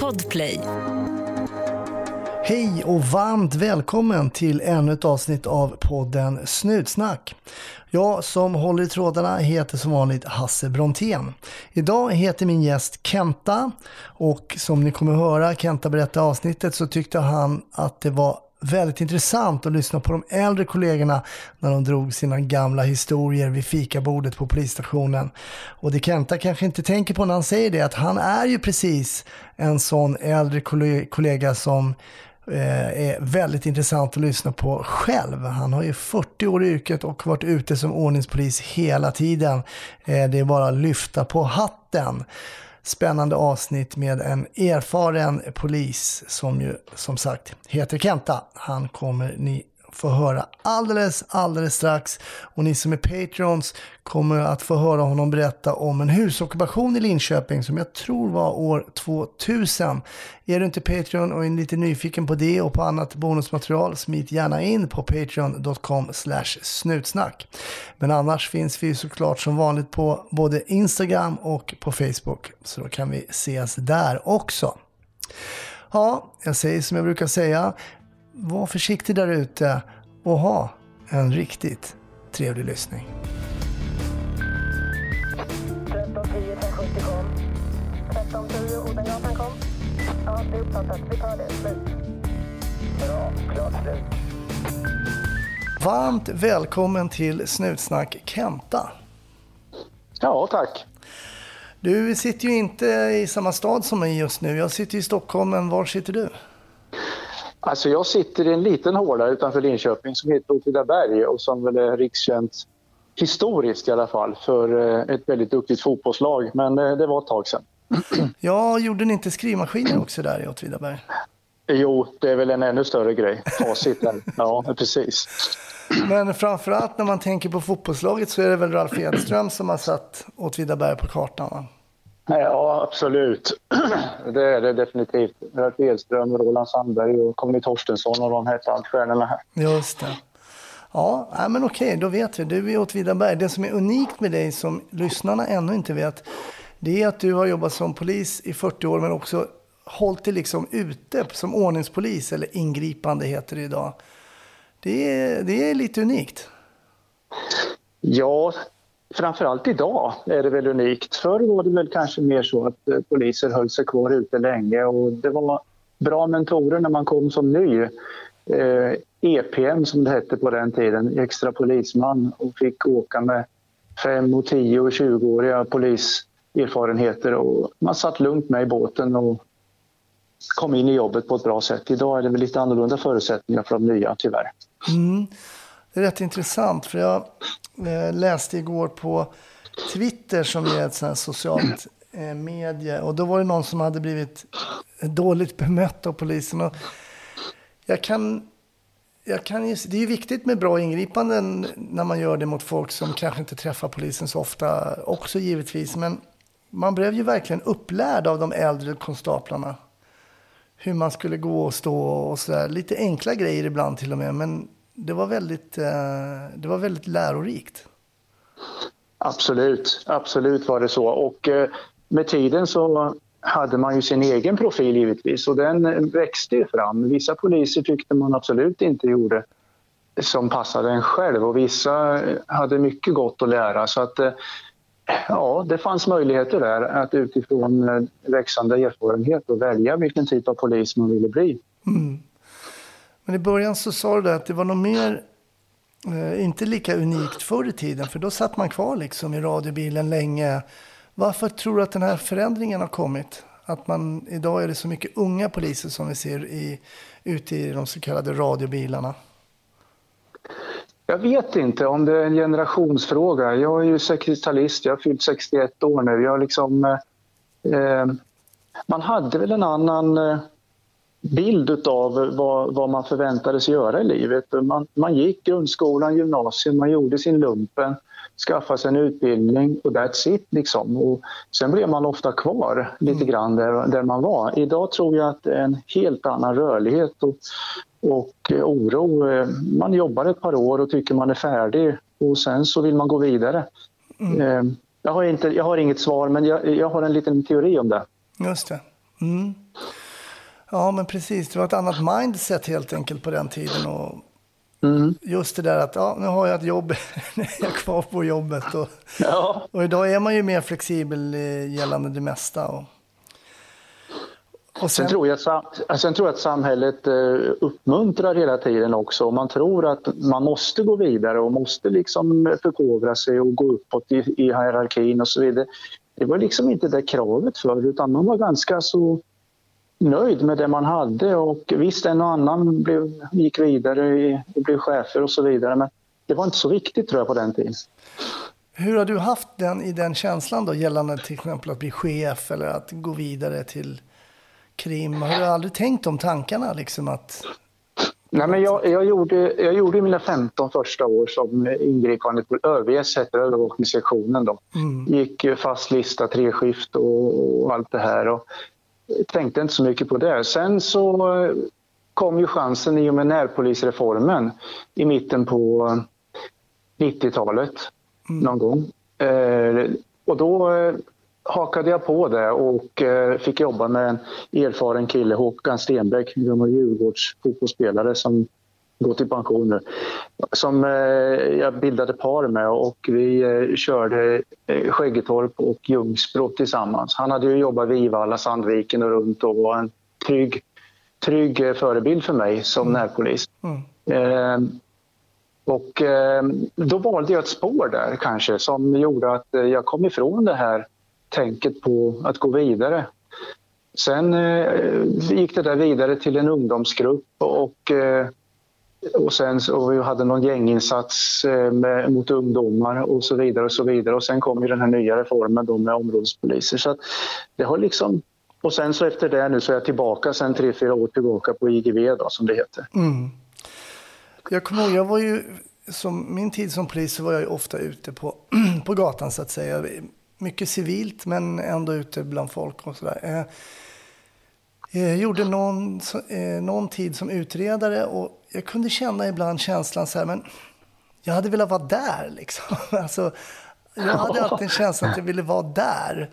Podplay. Hej och varmt välkommen till ännu ett avsnitt av podden Snutsnack. Jag som håller i trådarna heter som vanligt Hasse Brontén. Idag heter min gäst Kenta och som ni kommer höra Kenta berätta avsnittet så tyckte han att det var väldigt intressant att lyssna på de äldre kollegorna när de drog sina gamla historier vid fikabordet på polisstationen. Och det Kenta kanske inte tänker på när han säger det, att han är ju precis en sån äldre kollega som eh, är väldigt intressant att lyssna på själv. Han har ju 40 år i yrket och varit ute som ordningspolis hela tiden. Eh, det är bara att lyfta på hatten spännande avsnitt med en erfaren polis som ju som sagt heter Kenta. Han kommer ni få höra alldeles, alldeles strax. Och ni som är Patrons kommer att få höra honom berätta om en husockupation i Linköping som jag tror var år 2000. Är du inte Patreon och är lite nyfiken på det och på annat bonusmaterial, smit gärna in på patreon.com snutsnack. Men annars finns vi såklart som vanligt på både Instagram och på Facebook, så då kan vi ses där också. Ja, jag säger som jag brukar säga, var försiktig där ute och ha en riktigt trevlig lyssning. 1310 1070 kom. 1310 Odengatan kom. Ja, det är uppfattat. Vi tar det. Slut. Bra. Klart slut. Varmt välkommen till Snutsnack Kenta. Ja, tack. Du sitter ju inte i samma stad som mig just nu. Jag sitter i Stockholm, men var sitter du? Alltså jag sitter i en liten håla utanför Linköping som heter Åtvidaberg och som väl är rikskänt historiskt i alla fall för eh, ett väldigt duktigt fotbollslag. Men eh, det var ett tag sedan. Ja, gjorde ni inte skrivmaskiner också där i Åtvidaberg? Jo, det är väl en ännu större grej. Faciten. Ja, precis. Men framförallt när man tänker på fotbollslaget så är det väl Ralf Edström som har satt Åtvidaberg på kartan? Va? Ja, absolut. Det är det definitivt. Ralf Edström, Roland Sandberg och Conny Torstensson och de hette allt stjärnorna här. Just det. Ja, men okej, då vet vi. Du är Åtvidaberg. Det som är unikt med dig som lyssnarna ännu inte vet, det är att du har jobbat som polis i 40 år men också hållit dig liksom ute som ordningspolis, eller ingripande heter det idag. Det är, det är lite unikt. Ja, framförallt idag är det väl unikt. Förr var det väl kanske mer så att eh, poliser höll sig kvar ute länge och det var bra mentorer när man kom som ny. Eh, EPM som det hette på den tiden, extra polisman och fick åka med 5 och 10 och 20-åriga poliserfarenheter och man satt lugnt med i båten och kom in i jobbet på ett bra sätt. Idag är det väl lite annorlunda förutsättningar för de nya tyvärr. Mm. Det är rätt intressant för jag eh, läste igår på Twitter som är ett sånt socialt eh, medie och då var det någon som hade blivit dåligt bemött av polisen. Och jag kan, jag kan ju, det är ju viktigt med bra ingripanden när man gör det mot folk som kanske inte träffar polisen så ofta också givetvis. Men man blev ju verkligen upplärd av de äldre konstaplarna. Hur man skulle gå och stå och sådär. Lite enkla grejer ibland till och med. Men det var väldigt, eh, det var väldigt lärorikt. Absolut, absolut var det så. Och eh, med tiden så hade man ju sin egen profil givetvis och den växte ju fram. Vissa poliser tyckte man absolut inte gjorde som passade en själv och vissa hade mycket gott att lära. Så att, eh, ja, det fanns möjligheter där att utifrån växande erfarenhet och välja vilken typ av polis man ville bli. Mm. Men i början så sa du att det var nog mer, eh, inte lika unikt förr i tiden, för då satt man kvar liksom i radiobilen länge. Varför tror du att den här förändringen har kommit? Att man, idag är det så mycket unga poliser som vi ser i, ute i de så kallade radiobilarna. Jag vet inte om det är en generationsfråga. Jag är ju 60-talist, jag har fyllt 61 år nu. Jag liksom, eh, eh, man hade väl en annan eh, bild av vad, vad man förväntades göra i livet. Man, man gick grundskolan, gymnasiet, man gjorde sin lumpen, skaffade sig en utbildning och that's it. Liksom. Och sen blev man ofta kvar lite mm. grann där, där man var. Idag tror jag att det är en helt annan rörlighet och, och oro. Man jobbar ett par år och tycker man är färdig och sen så vill man gå vidare. Mm. Eh, jag, har inte, jag har inget svar men jag, jag har en liten teori om det. Just det. Mm. Ja, men precis. Det var ett annat mindset helt enkelt på den tiden. Och mm. Just det där att ja, nu har jag ett jobb, nu är jag kvar på jobbet. Och, ja. och idag är man ju mer flexibel gällande det mesta. Och, och sen, sen, tror jag, sen tror jag att samhället eh, uppmuntrar hela tiden också. Man tror att man måste gå vidare och måste liksom förkovra sig och gå uppåt i, i hierarkin och så vidare. Det var liksom inte det kravet för utan man var ganska så nöjd med det man hade och visst en och annan blev, gick vidare och blev chefer och så vidare men det var inte så viktigt tror jag på den tiden. Hur har du haft den i den känslan då gällande till exempel att bli chef eller att gå vidare till krim? Har du aldrig tänkt om tankarna liksom att Nej, men jag, jag, gjorde, jag gjorde mina 15 första år som ingripande på ÖVS, heter övervakningssektionen. Då. Mm. Gick fast lista, treskift och, och allt det här. Och tänkte inte så mycket på det. Sen så kom ju chansen i och med närpolisreformen i mitten på 90-talet mm. någon gång. Eh, och då eh, hakade jag på det och eh, fick jobba med en erfaren kille, Håkan Stenbeck, gammal Djurgårds fotbollsspelare som i pension nu, som eh, jag bildade par med och vi eh, körde Skäggetorp och Ljungsbro tillsammans. Han hade ju jobbat vid Ivalla, Sandviken och runt och var en trygg, trygg förebild för mig som mm. närpolis. Mm. Och då valde jag ett spår där kanske som gjorde att jag kom ifrån det här tänket på att gå vidare. Sen eh, gick det där vidare till en ungdomsgrupp och, eh, och sen och vi hade någon gänginsats eh, med, mot ungdomar och så vidare och så vidare. Och sen kom ju den här nya reformen då med områdespoliser. Så det har liksom och sen så efter det nu så är jag tillbaka sen tre, fyra år tillbaka på IGV då som det heter. Mm. Jag kommer ihåg, jag var ju, som min tid som polis så var jag ofta ute på, på gatan så att säga mycket civilt men ändå ute bland folk och sådär. Jag gjorde någon, någon tid som utredare och jag kunde känna ibland känslan så här, men jag hade velat vara där liksom. Alltså, jag hade alltid en känsla att jag ville vara där.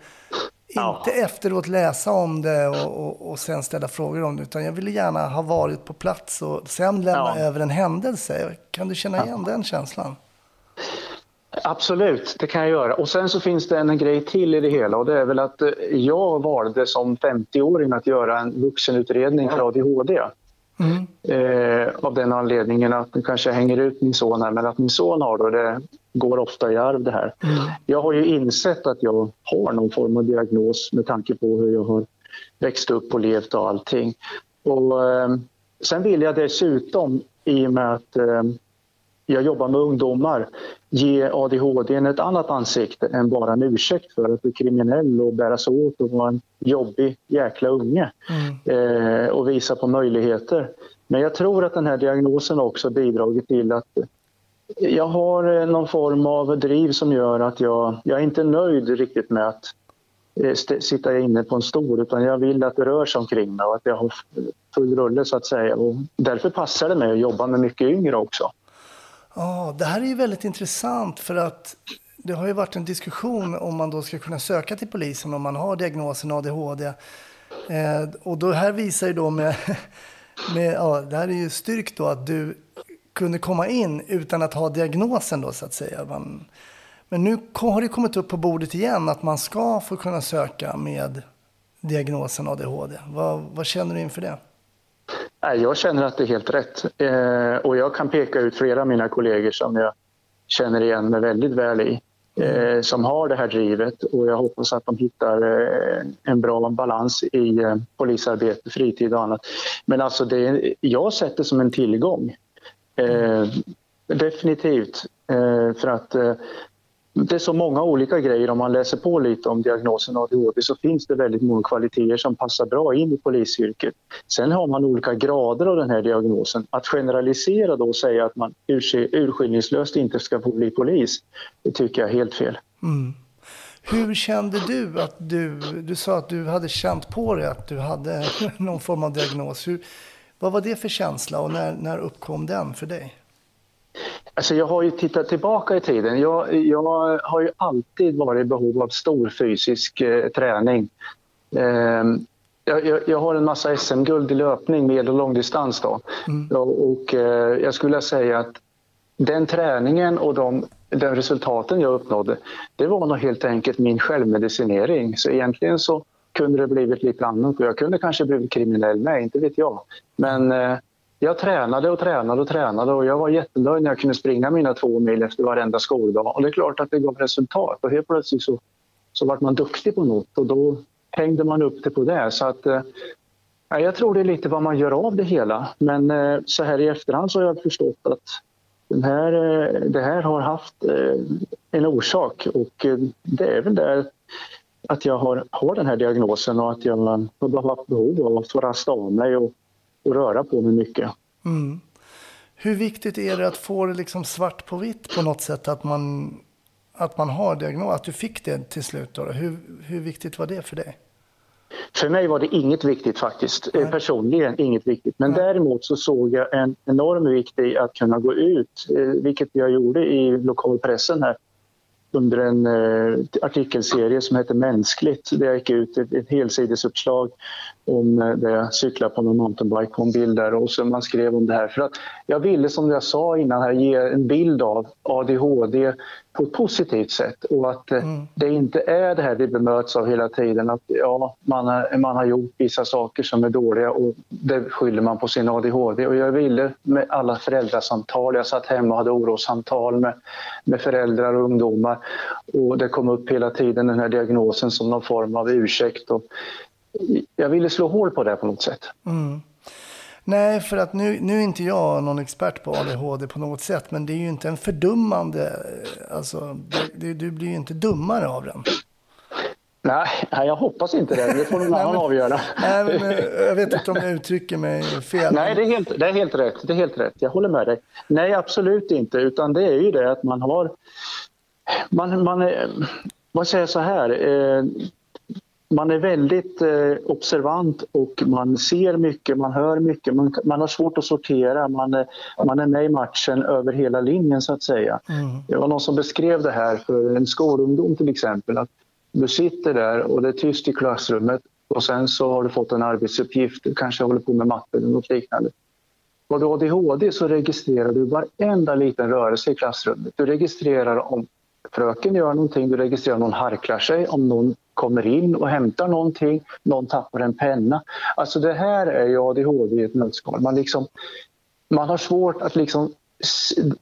Inte efteråt läsa om det och, och, och, sen ställa frågor om det, utan jag ville gärna ha varit på plats och sen lämna över en händelse. Kan du känna igen den känslan? Absolut, det kan jag göra. Och sen så finns det en grej till i det hela och det är väl att eh, jag valde som 50-åring att göra en vuxenutredning för ADHD. Mm. Eh, av den anledningen att det kanske hänger ut min son här, men att min son har det, det går ofta i arv det här. Mm. Jag har ju insett att jag har någon form av diagnos med tanke på hur jag har växt upp och levt och allting. Och, eh, sen vill jag dessutom, i och med att eh, jag jobbar med ungdomar, ge ADHD ett annat ansikte än bara en ursäkt för att bli kriminell och bära sig åt och vara en jobbig jäkla unge mm. eh, och visa på möjligheter. Men jag tror att den här diagnosen också bidragit till att jag har eh, någon form av driv som gör att jag, jag är inte nöjd riktigt med att eh, sitta inne på en stol utan jag vill att det rör sig omkring mig och att jag har full rulle så att säga. Och därför passar det mig att jobba med mycket yngre också. Ja, det här är ju väldigt intressant för att det har ju varit en diskussion om man då ska kunna söka till polisen om man har diagnosen ADHD. Eh, och då här visar ju då med, med, ja, det här är ju styrkt då att du kunde komma in utan att ha diagnosen då så att säga. Man, men nu har det kommit upp på bordet igen att man ska få kunna söka med diagnosen ADHD. Vad, vad känner du inför det? Jag känner att det är helt rätt. Eh, och jag kan peka ut flera av mina kollegor som jag känner igen mig väldigt väl i. Eh, som har det här drivet och jag hoppas att de hittar eh, en bra balans i eh, polisarbete, fritid och annat. Men alltså det, jag sett det som en tillgång. Eh, definitivt. Eh, för att det är så många olika grejer. Om man läser på lite om diagnosen ADHD så finns det väldigt många kvaliteter som passar bra in i polisyrket. Sen har man olika grader av den här diagnosen. Att generalisera då och säga att man urskillningslöst inte ska få bli polis, det tycker jag är helt fel. Mm. Hur kände du att du, du sa att du hade känt på dig att du hade någon form av diagnos. Hur, vad var det för känsla och när, när uppkom den för dig? Alltså jag har ju tittat tillbaka i tiden. Jag, jag har ju alltid varit i behov av stor fysisk eh, träning. Ehm, jag, jag, har en massa SM-guld i löpning, med och långdistans. Då. Mm. Och, eh, jag skulle säga att den träningen och de, den resultaten jag uppnådde, det var nog helt enkelt min självmedicinering. Så egentligen så kunde det blivit lite annat och jag kunde kanske blivit kriminell med, inte vet jag. Men eh, jag tränade och tränade och tränade och jag var jättenöjd när jag kunde springa mina två mil efter varenda skoldag. Och det är klart att det gav resultat och helt plötsligt så, så vart man duktig på något och då hängde man upp det på det. Så att, eh, ja, jag tror det är lite vad man gör av det hela. Men eh, så här i efterhand så har jag förstått att den här, eh, det här har haft en orsak och det är väl det att jag har, har den här diagnosen och att jag har haft behov av att få rasta av mig och, och röra på mig mycket. Mm. Hur viktigt är det att få det liksom svart på vitt på något sätt att man, att man har diagnos, att du fick det till slut? Då? Hur, hur viktigt var det för dig? För mig var det inget viktigt faktiskt, Nej. personligen inget viktigt. Men Nej. däremot så såg jag en enorm vikt i att kunna gå ut, vilket jag gjorde i lokalpressen här under en eh, artikelserie som heter Mänskligt där jag gick ut ett, ett helsidesuppslag om eh, där jag cyklar på någon mountainbike på en bild där och så man skrev om det här. För att jag ville som jag sa innan här ge en bild av ADHD på ett positivt sätt och att eh, mm. det inte är det här vi bemöts av hela tiden att ja, man har, man har gjort vissa saker som är dåliga och det skyller man på sin ADHD och jag ville med alla föräldrasamtal, jag satt hemma och hade orossamtal med, med föräldrar och ungdomar och det kom upp hela tiden den här diagnosen som någon form av ursäkt och jag ville slå hål på det på något sätt. Mm. Nej, för att nu, nu är inte jag någon expert på ADHD på något sätt, men det är ju inte en fördummande, alltså, det, du blir ju inte dummare av den. Nej, jag hoppas inte det. Det får någon annan avgöra. Nej, men, eh, jag vet inte om jag uttrycker mig fel. Nej, det är, helt, det är helt rätt. Det är helt rätt. Jag håller med dig. Nej, absolut inte. Utan det är ju det att man har... Man, man vad säger jag så här? Man är väldigt eh, observant och man ser mycket, man hör mycket, man, man har svårt att sortera, man, man är med i matchen över hela linjen så att säga. Mm. Det var någon som beskrev det här för en skolungdom till exempel, att du sitter där och det är tyst i klassrummet och sen så har du fått en arbetsuppgift, du kanske håller på med matte eller något liknande. Har du ADHD så registrerar du varenda liten rörelse i klassrummet. Du registrerar om fröken gör någonting, du registrerar om någon harklar sig, om någon kommer in och hämtar någonting, någon tappar en penna. Alltså det här är ju ADHD i ett nötskal. Man, liksom, man har svårt att liksom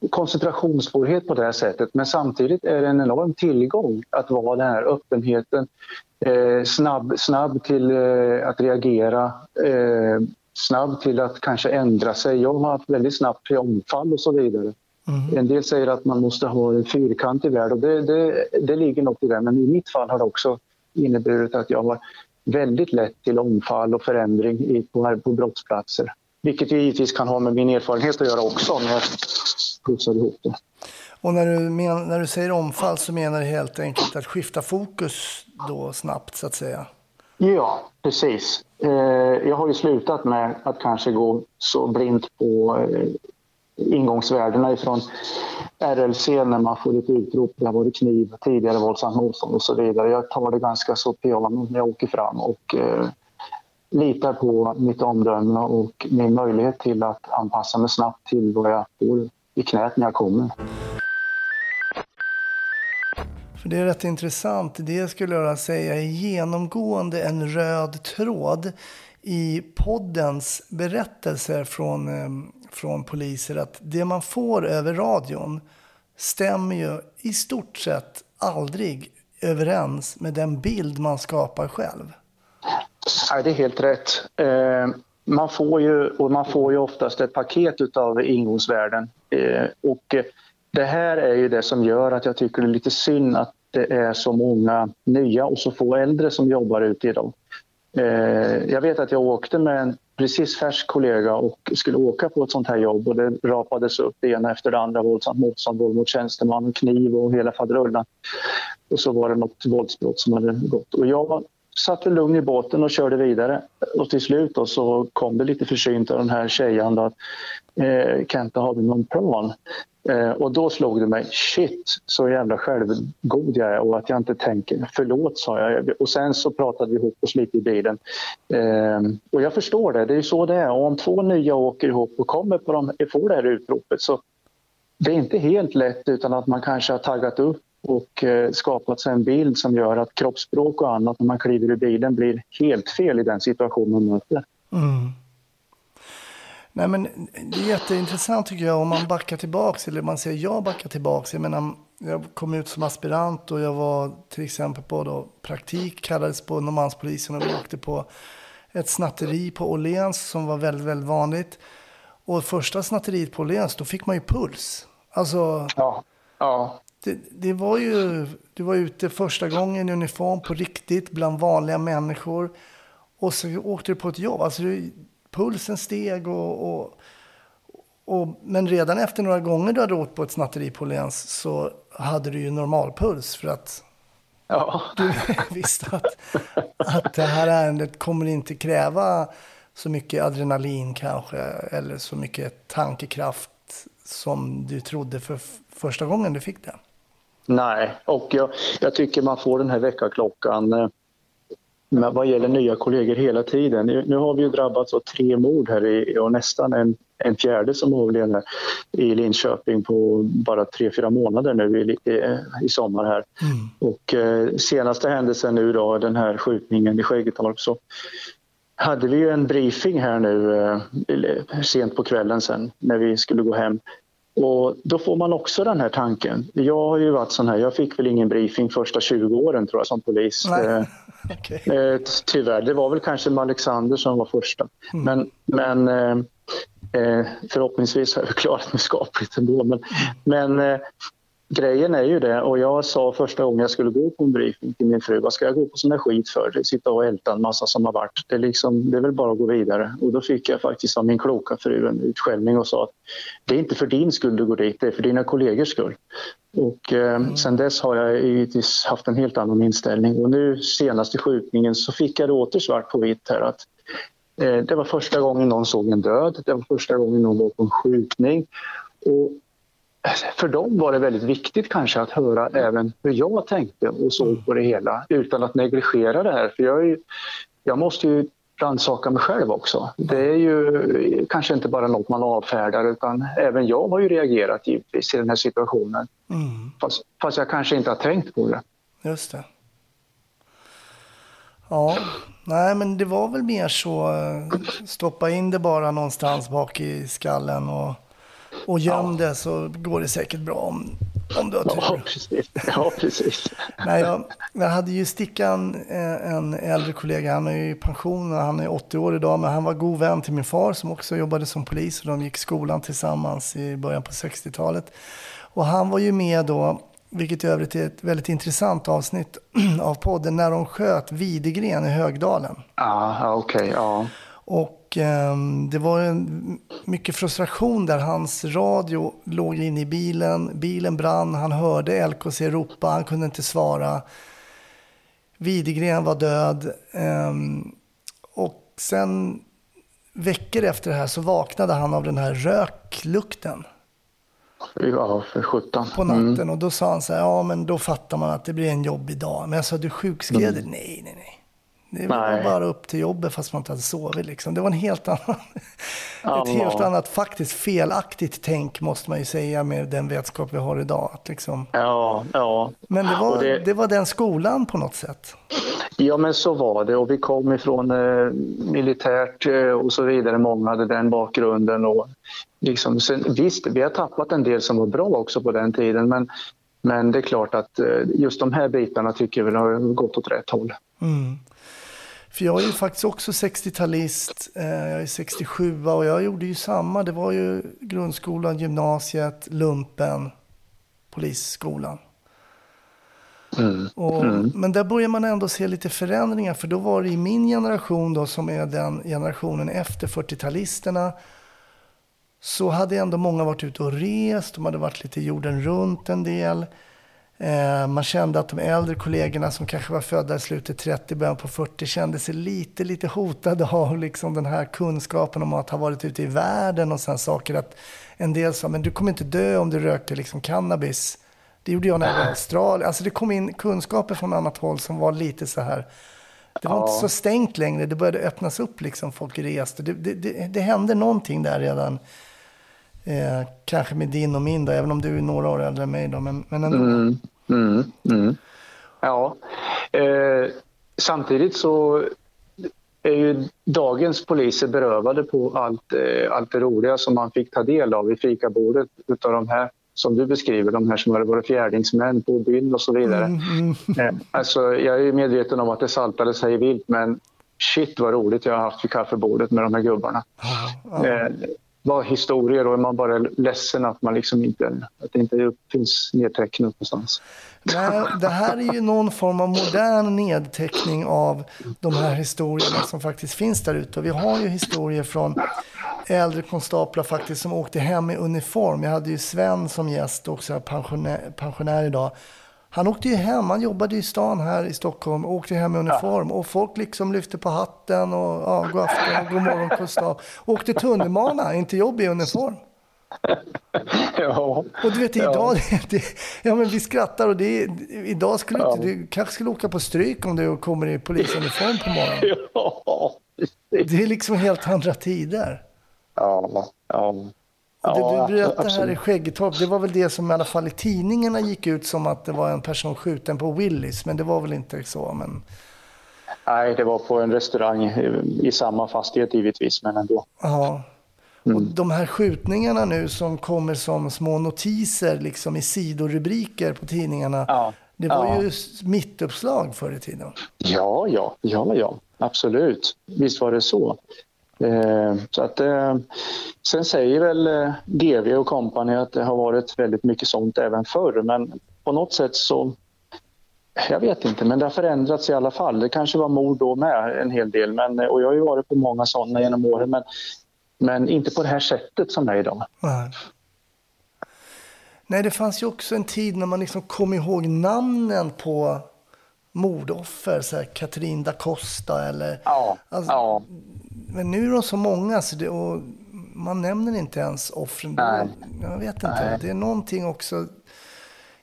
koncentrationssvårighet på det här sättet men samtidigt är det en enorm tillgång att vara den här öppenheten, eh, snabb, snabb till eh, att reagera, eh, snabb till att kanske ändra sig. Jag har haft väldigt snabbt till omfall och så vidare. Mm. En del säger att man måste ha en fyrkantig värld och det, det, det ligger något i det men i mitt fall har det också inneburit att jag har väldigt lätt till omfall och förändring på, på brottsplatser. Vilket ju givetvis kan ha med min erfarenhet att göra också när jag pussar ihop det. Och när du, men, när du säger omfall så menar du helt enkelt att skifta fokus då snabbt så att säga? Ja, precis. Eh, jag har ju slutat med att kanske gå så blint på eh, ingångsvärdena ifrån RLC när man får ett utrop, det har varit kniv, tidigare våldsamt motstånd och så vidare. Jag tar det ganska så piano när jag åker fram och eh, litar på mitt omdöme och min möjlighet till att anpassa mig snabbt till vad jag får i knät när jag kommer. För det är rätt intressant. Det skulle jag säga är genomgående en röd tråd i poddens berättelser från eh, från poliser att det man får över radion stämmer ju i stort sett aldrig överens med den bild man skapar själv. Nej, det är helt rätt. Eh, man får ju, och man får ju oftast ett paket av ingångsvärden. Eh, och det här är ju det som gör att jag tycker det är lite synd att det är så många nya och så få äldre som jobbar ute idag. Eh, jag vet att jag åkte med en precis färsk kollega och skulle åka på ett sånt här jobb och det rapades upp det ena efter det andra, våldsamt motstånd, våld mot tjänsteman, kniv och hela faderullan. Och så var det något våldsbrott som hade gått. Och jag satt väl lugn i båten och körde vidare. Och till slut då så kom det lite försynt av den här tjejen då, att eh, Kenta, har vi någon plan? Eh, och då slog det mig, shit så jävla självgod jag är och att jag inte tänker. Förlåt sa jag och sen så pratade vi ihop oss lite i bilen. Eh, och jag förstår det, det är så det är. Och om två nya åker ihop och kommer på de, får det här utropet så det är inte helt lätt utan att man kanske har taggat upp och eh, skapat sig en bild som gör att kroppsspråk och annat när man kliver ur bilen blir helt fel i den situation man möter. Mm. Nej, men det är jätteintressant tycker jag om man backar tillbaks, eller man säger jag backar tillbaks. Jag menar, jag kom ut som aspirant och jag var till exempel på då, praktik, kallades på Norrmalmspolisen och vi åkte på ett snatteri på Åhléns som var väldigt, väldigt vanligt. Och första snatteriet på Åhléns, då fick man ju puls. Alltså, ja. Ja. Det, det, var ju, du var ute första gången i uniform på riktigt bland vanliga människor. Och så åkte du på ett jobb. Alltså, pulsen steg och, och, och, men redan efter några gånger du hade åkt på ett snatteri på Läns så hade du ju normalpuls för att ja. du visste att, att det här ärendet kommer inte kräva så mycket adrenalin kanske eller så mycket tankekraft som du trodde för första gången du fick det. Nej, och jag, jag tycker man får den här väckarklockan eh, vad gäller nya kollegor hela tiden. Nu har vi ju drabbats av tre mord här i, och nästan en, en fjärde som överlevde i Linköping på bara tre, fyra månader nu i, i, i sommar här. Mm. Och eh, senaste händelsen nu då, den här skjutningen i Skäggetorp så hade vi ju en briefing här nu eh, sent på kvällen sen när vi skulle gå hem och då får man också den här tanken. Jag har ju varit sån här, jag fick väl ingen briefing första 20 åren tror jag som polis. Eh, okay. eh, tyvärr, det var väl kanske Alexander som var första. Mm. Men, men eh, eh förhoppningsvis har jag klarat mig skapligt ändå. Men, men grejen är ju det, och jag sa första gången jag skulle gå på en briefing till min fru, vad ska jag gå på sån här skit för? Sitta och älta en massa som har varit. Det är, liksom, det är väl bara att gå vidare. Och då fick jag faktiskt av min kloka fru en utskällning och sa att det är inte för din skull du går dit, det är för dina kollegors skull. Och eh, mm. sen dess har jag givetvis haft en helt annan inställning och nu senaste skjutningen så fick jag det åter svart på vitt här att eh, det var första gången någon såg en död, det var första gången någon var på en skjutning. Och för dem var det väldigt viktigt kanske att höra även hur jag tänkte och såg på det hela utan att negligera det här. För jag, är, jag måste ju rannsaka mig själv också. Det är ju kanske inte bara något man avfärdar utan även jag har ju reagerat givetvis i den här situationen. Mm. Fast, fast jag kanske inte har tänkt på det. Just det. Ja, nej men det var väl mer så, eh, stoppa in det bara någonstans bak i skallen och och göm ja. det så går det säkert bra om, om du har tur. Ja, precis. Ja, precis. Nej, jag, jag hade ju Stickan, eh, en äldre kollega, han är ju i pension och han är 80 år idag, men han var god vän till min far som också jobbade som polis och de gick skolan tillsammans i början på 60-talet. Och han var ju med då, vilket i övrigt är ett väldigt intressant avsnitt av podden, när de sköt Videgren i Högdalen. Ah, okej, okay, ja. Och eh, det var en, mycket frustration där. Hans radio låg inne i bilen. Bilen brann. Han hörde LKC ropa. Han kunde inte svara. Widegren var död. Eh, och sen veckor efter det här så vaknade han av den här röklukten. Ja, för sjutton. På natten. Mm. Och då sa han så här, ja men då fattar man att det blir en jobbig dag. Men jag sa, du sjukskrev mm. Nej, nej, nej. Det var Nej. bara upp till jobbet fast man inte hade sovit. Liksom. Det var en helt annan, ett helt annat faktiskt felaktigt tänk måste man ju säga med den vetskap vi har idag. Att liksom... ja, ja. Men det var, det... det... var den skolan på något sätt. Ja men så var det och vi kom ifrån eh, militärt eh, och så vidare. Många hade den bakgrunden. Och liksom, sen, visst, vi har tappat en del som var bra också på den tiden men, men det är klart att eh, just de här bitarna tycker vi har gått åt rätt håll. Mm. För jag är ju faktiskt också 60-talist, eh, jag är 67 och jag gjorde ju samma. Det var ju grundskolan, gymnasiet, lumpen, polisskolan. Mm. Och, mm. Men där börjar man ändå se lite förändringar, för då var det i min generation då, som är den generationen efter 40-talisterna, så hade ändå många varit ute och rest, de hade varit lite jorden runt en del. Eh, man kände att de äldre kollegorna som kanske var födda i slutet 30, början på 40 kände sig lite, lite hotade av liksom den här kunskapen om att ha varit ute i världen och sen saker att en del sa, men du kommer inte dö om du röker liksom cannabis. Det gjorde jag när jag var i Australien. Alltså det kom in kunskaper från annat håll som var lite så här, det var ja. inte så stängt längre, det började öppnas upp liksom, folk reste. Det, det, det, det hände någonting där redan. Eh, kanske med din och min då, även om du är några år äldre än mig då, men, men ändå. Mm, mm, mm. Ja, eh, samtidigt så är ju dagens poliser berövade på allt, eh, allt det roliga som man fick ta del av i fikabordet utav de här som du beskriver, de här som hade varit fjärdingsmän på byn och så vidare. Mm, mm. Eh, alltså, jag är medveten om att det saltade sig vilt men shit vad roligt jag har haft vid kaffebordet med de här gubbarna. Ja, var historier och är man bara ledsen att, man liksom inte, att det inte finns nedtecknat någonstans. Nej, det här är ju någon form av modern nedteckning av de här historierna som faktiskt finns där ute. Vi har ju historier från äldre konstaplar faktiskt som åkte hem i uniform. Jag hade ju Sven som gäst, också pensionär, pensionär idag. Han åkte ju hem, han jobbade i stan här i Stockholm åkte hem i uniform. Ja. Och folk liksom lyfte på hatten och ja, god afton och god morgon konstapel. Åkte tunnelbana, inte jobb i uniform. ja. Och du vet idag, ja. Det, ja men vi skrattar och det, idag skulle ja. du, du kanske skulle åka på stryk om du kommer i polisuniform på morgonen. Ja. Det är liksom helt andra tider. Ja, ja. Ja, det du berättade här i Skäggetorp, det var väl det som i alla fall i tidningarna gick ut som att det var en person skjuten på Willys, men det var väl inte så? Men... Nej, det var på en restaurang i samma fastighet givetvis, men ändå. Ja. Mm. Och de här skjutningarna nu som kommer som små notiser liksom i sidorubriker på tidningarna. Ja. Det var ja. ju mittuppslag förr i tiden. Ja, ja, ja, ja, absolut. Visst var det så. Eh, så att, eh, sen säger väl eh, GV och kompani att det har varit väldigt mycket sånt även förr men på något sätt så jag vet inte, men det har förändrats i alla fall. Det kanske var mord då med en hel del men, och jag har ju varit på många sådana genom åren men, men inte på det här sättet som det är idag. Nej. Nej, det fanns ju också en tid när man liksom kom ihåg namnen på mordoffer, så här Katrin da Costa eller... Ja, alltså, ja. Men nu är de så många så det, och man nämner inte ens offren. Nej. Jag vet inte. Nej. Det är någonting också,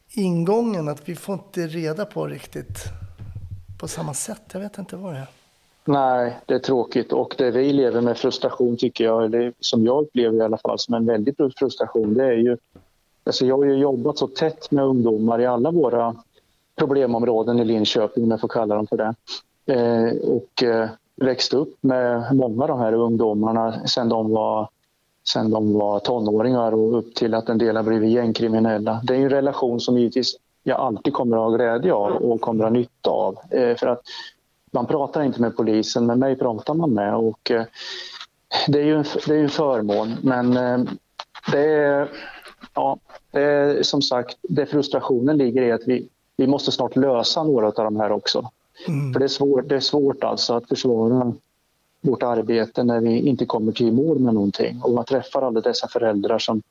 ingången, att vi får inte reda på riktigt på samma sätt. Jag vet inte vad det är. Nej, det är tråkigt och det vi lever med frustration tycker jag, eller som jag upplever i alla fall som en väldigt frustration, det är ju... Alltså jag har ju jobbat så tätt med ungdomar i alla våra problemområden i Linköping, om jag får kalla dem för det. Eh, och eh, växt upp med många av de här ungdomarna sen de var sen de var tonåringar och upp till att en del har blivit gängkriminella. Det är en relation som givetvis jag alltid kommer att ha glädje av och kommer att ha nytta av. Eh, för att man pratar inte med polisen, men mig pratar man med. Och, eh, det är ju en, det är en förmån, men eh, det är, ja, det är som sagt, det frustrationen ligger i att vi, vi måste snart lösa några av de här också. Mm. För det är, svårt, det är svårt alltså att försvara vårt arbete när vi inte kommer till mål med någonting. Och man träffar alla dessa föräldrar som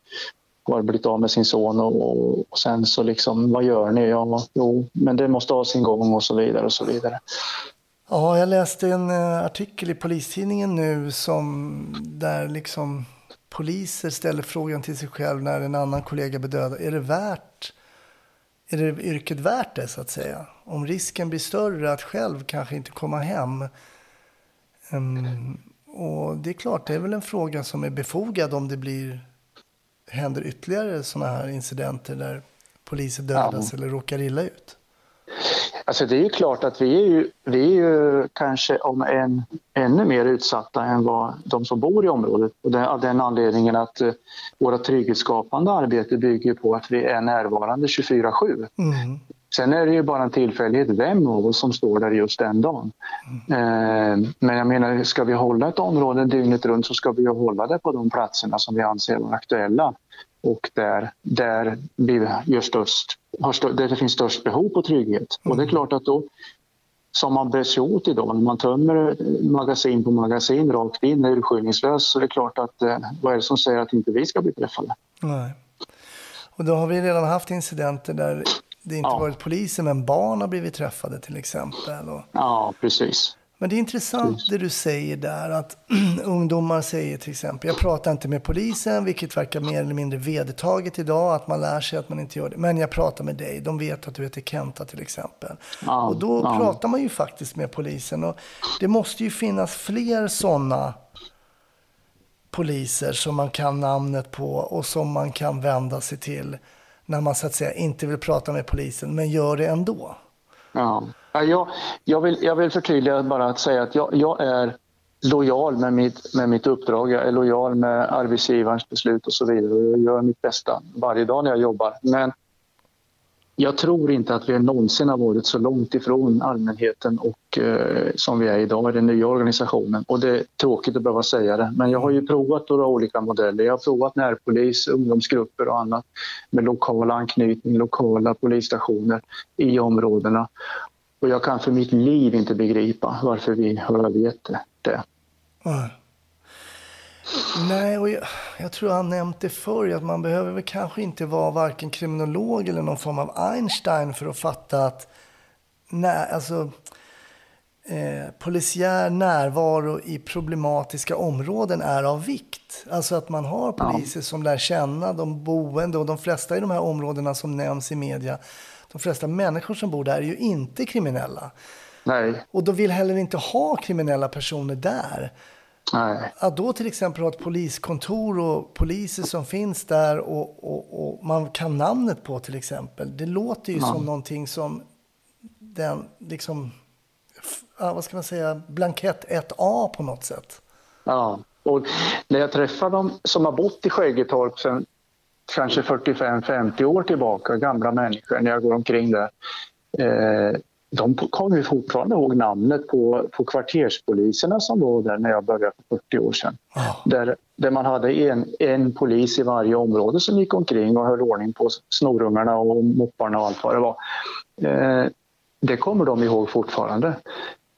har blivit av med sin son och, och sen så liksom, vad gör ni? Ja, jo, men det måste ha sin gång och så vidare och så vidare. Ja, jag läste en uh, artikel i Polistidningen nu som där liksom poliser ställer frågan till sig själv när en annan kollega blir dödad. Är det värt är det yrket värt det så att säga? Om risken blir större att själv kanske inte komma hem. Um, och det är klart, det är väl en fråga som är befogad om det blir händer ytterligare sådana här incidenter där poliser dödas ja. eller råkar illa ut. Alltså det är ju klart att vi är ju, vi är ju kanske om en, ännu mer utsatta än vad de som bor i området. Och det, av den anledningen att uh, våra trygghetsskapande arbete bygger på att vi är närvarande 24-7. Mm. Sen är det ju bara en tillfällighet vem av oss som står där just den dagen. Mm. Eh, men jag menar, ska vi hålla ett område dygnet runt så ska vi ju hålla det på de platserna som vi anser vara aktuella och där, där vi gör störst, där det finns störst behov på trygghet. Mm. Och det är klart att då, som man bär sig åt idag, när man tömmer magasin på magasin rakt in urskillningslöst så är det klart att eh, vad är det som säger att inte vi ska bli träffade? Nej. Och då har vi redan haft incidenter där det inte ja. varit poliser, men barn har blivit träffade till exempel. Och... Ja, precis. Men det är intressant det du säger där, att ungdomar säger till exempel, jag pratar inte med polisen, vilket verkar mer eller mindre vedertaget idag, att man lär sig att man inte gör det. Men jag pratar med dig, de vet att du heter Kenta till exempel. Ja, och då ja. pratar man ju faktiskt med polisen. Och det måste ju finnas fler sådana poliser som man kan namnet på och som man kan vända sig till när man så att säga inte vill prata med polisen men gör det ändå. Ja, jag, jag, vill, jag vill förtydliga bara att säga att jag, jag är lojal med mitt, med mitt uppdrag. Jag är lojal med arbetsgivarens beslut och så vidare. Jag gör mitt bästa varje dag när jag jobbar. Men jag tror inte att vi någonsin har varit så långt ifrån allmänheten och, eh, som vi är idag i den nya organisationen. Och det är tråkigt att behöva säga det, men jag har ju provat några olika modeller. Jag har provat närpolis, ungdomsgrupper och annat med lokal anknytning, lokala polisstationer i områdena. Och jag kan för mitt liv inte begripa varför vi har övergett det. Mm. Nej, och jag, jag, tror han nämnt det förr, att man behöver väl kanske inte vara varken kriminolog eller någon form av Einstein för att fatta att nej, alltså, eh, polisiär närvaro i problematiska områden är av vikt. Alltså att man har poliser ja. som lär känna de boende och de flesta i de här områdena som nämns i media, de flesta människor som bor där är ju inte kriminella. Nej. Och de vill heller inte ha kriminella personer där. Nej. Att då till exempel ha ett poliskontor och poliser som finns där och, och, och man kan namnet på till exempel. Det låter ju ja. som någonting som den, liksom, vad ska man säga, blankett 1A på något sätt. Ja, och när jag träffar dem som har bott i Skäggetorp sedan kanske 45-50 år tillbaka, gamla människor, när jag går omkring där. Eh, de kommer fortfarande ihåg namnet på, på kvarterspoliserna som var där när jag började för 40 år sedan. Oh. Där, där man hade en, en polis i varje område som gick omkring och höll ordning på snorungarna och mopparna och allt vad det var. Eh, det kommer de ihåg fortfarande.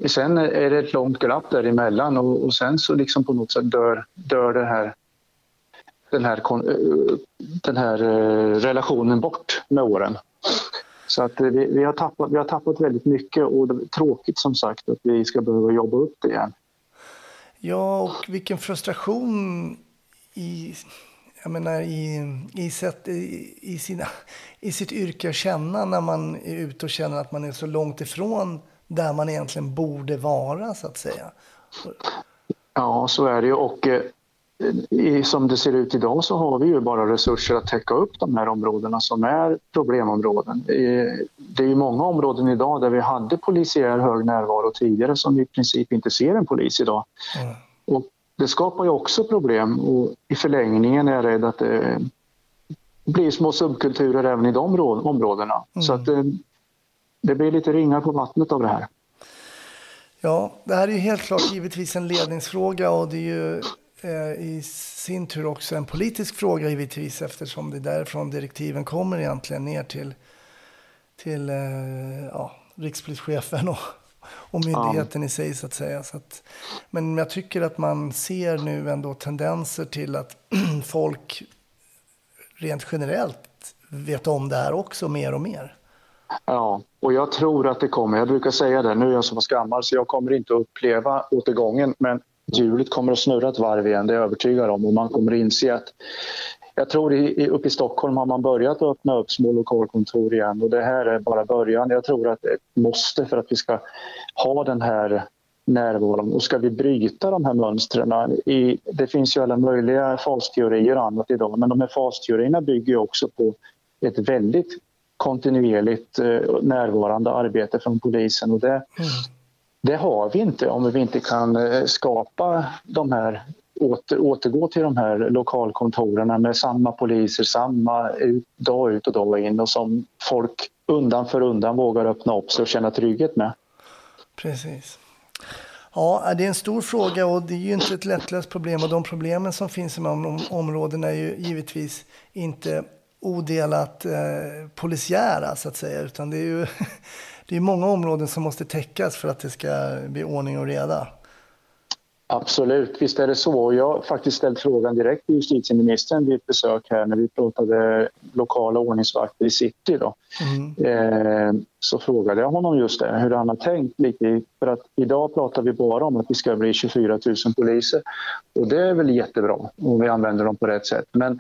Sen är det ett långt glapp däremellan och, och sen så liksom på något sätt dör, dör det här, den här, eh, den här eh, relationen bort med åren. Så att vi, vi, har tappat, vi har tappat väldigt mycket och det är tråkigt som sagt att vi ska behöva jobba upp det igen. Ja, och vilken frustration i, jag menar, i, i, sätt, i, i, sina, i sitt yrke att känna när man är ute och känner att man är så långt ifrån där man egentligen borde vara, så att säga. Ja, så är det ju. Och eh, som det ser ut idag så har vi ju bara resurser att täcka upp de här områdena som är problemområden. Det är ju många områden idag där vi hade polisiär hög närvaro tidigare som i princip inte ser en polis idag. Mm. Och det skapar ju också problem och i förlängningen är jag rädd att det blir små subkulturer även i de områdena. Mm. Så att det, det blir lite ringar på vattnet av det här. Ja, det här är ju helt klart givetvis en ledningsfråga och det är ju Eh, i sin tur också en politisk fråga givetvis eftersom det är därifrån direktiven kommer egentligen ner till, till eh, ja, rikspolischefen och, och myndigheten ja. i sig så att säga. Så att, men jag tycker att man ser nu ändå tendenser till att folk rent generellt vet om det här också mer och mer. Ja, och jag tror att det kommer. Jag brukar säga det, nu är jag så pass gammal så jag kommer inte att uppleva återgången men hjulet kommer att snurra ett varv igen, det är jag övertygad om. Och man kommer att inse att jag tror i, uppe i Stockholm har man börjat öppna upp små lokalkontor igen och det här är bara början. Jag tror att det måste för att vi ska ha den här närvaron. Och ska vi bryta de här mönstren, i, det finns ju alla möjliga fasteorier och annat idag, men de här fasteorierna bygger också på ett väldigt kontinuerligt eh, närvarande arbete från polisen och det, mm. Det har vi inte om vi inte kan eh, skapa de här åter, återgå till de här lokalkontoren med samma poliser, samma ut, dag ut och dag in och som folk undan för undan vågar öppna upp sig och känna trygghet med. Precis. Ja, det är en stor fråga och det är ju inte ett lättlöst problem och de problemen som finns i de områdena är ju givetvis inte odelat eh, polisiära så att säga utan det är ju det är många områden som måste täckas för att det ska bli ordning och reda. Absolut, visst är det så. Jag har faktiskt ställt frågan direkt till justitieministern vid ett besök här när vi pratade lokala ordningsvakter i city. Då. Mm. Eh, så frågade jag honom just det, hur han har tänkt lite. För att idag pratar vi bara om att vi ska bli 24 000 poliser och det är väl jättebra om vi använder dem på rätt sätt. Men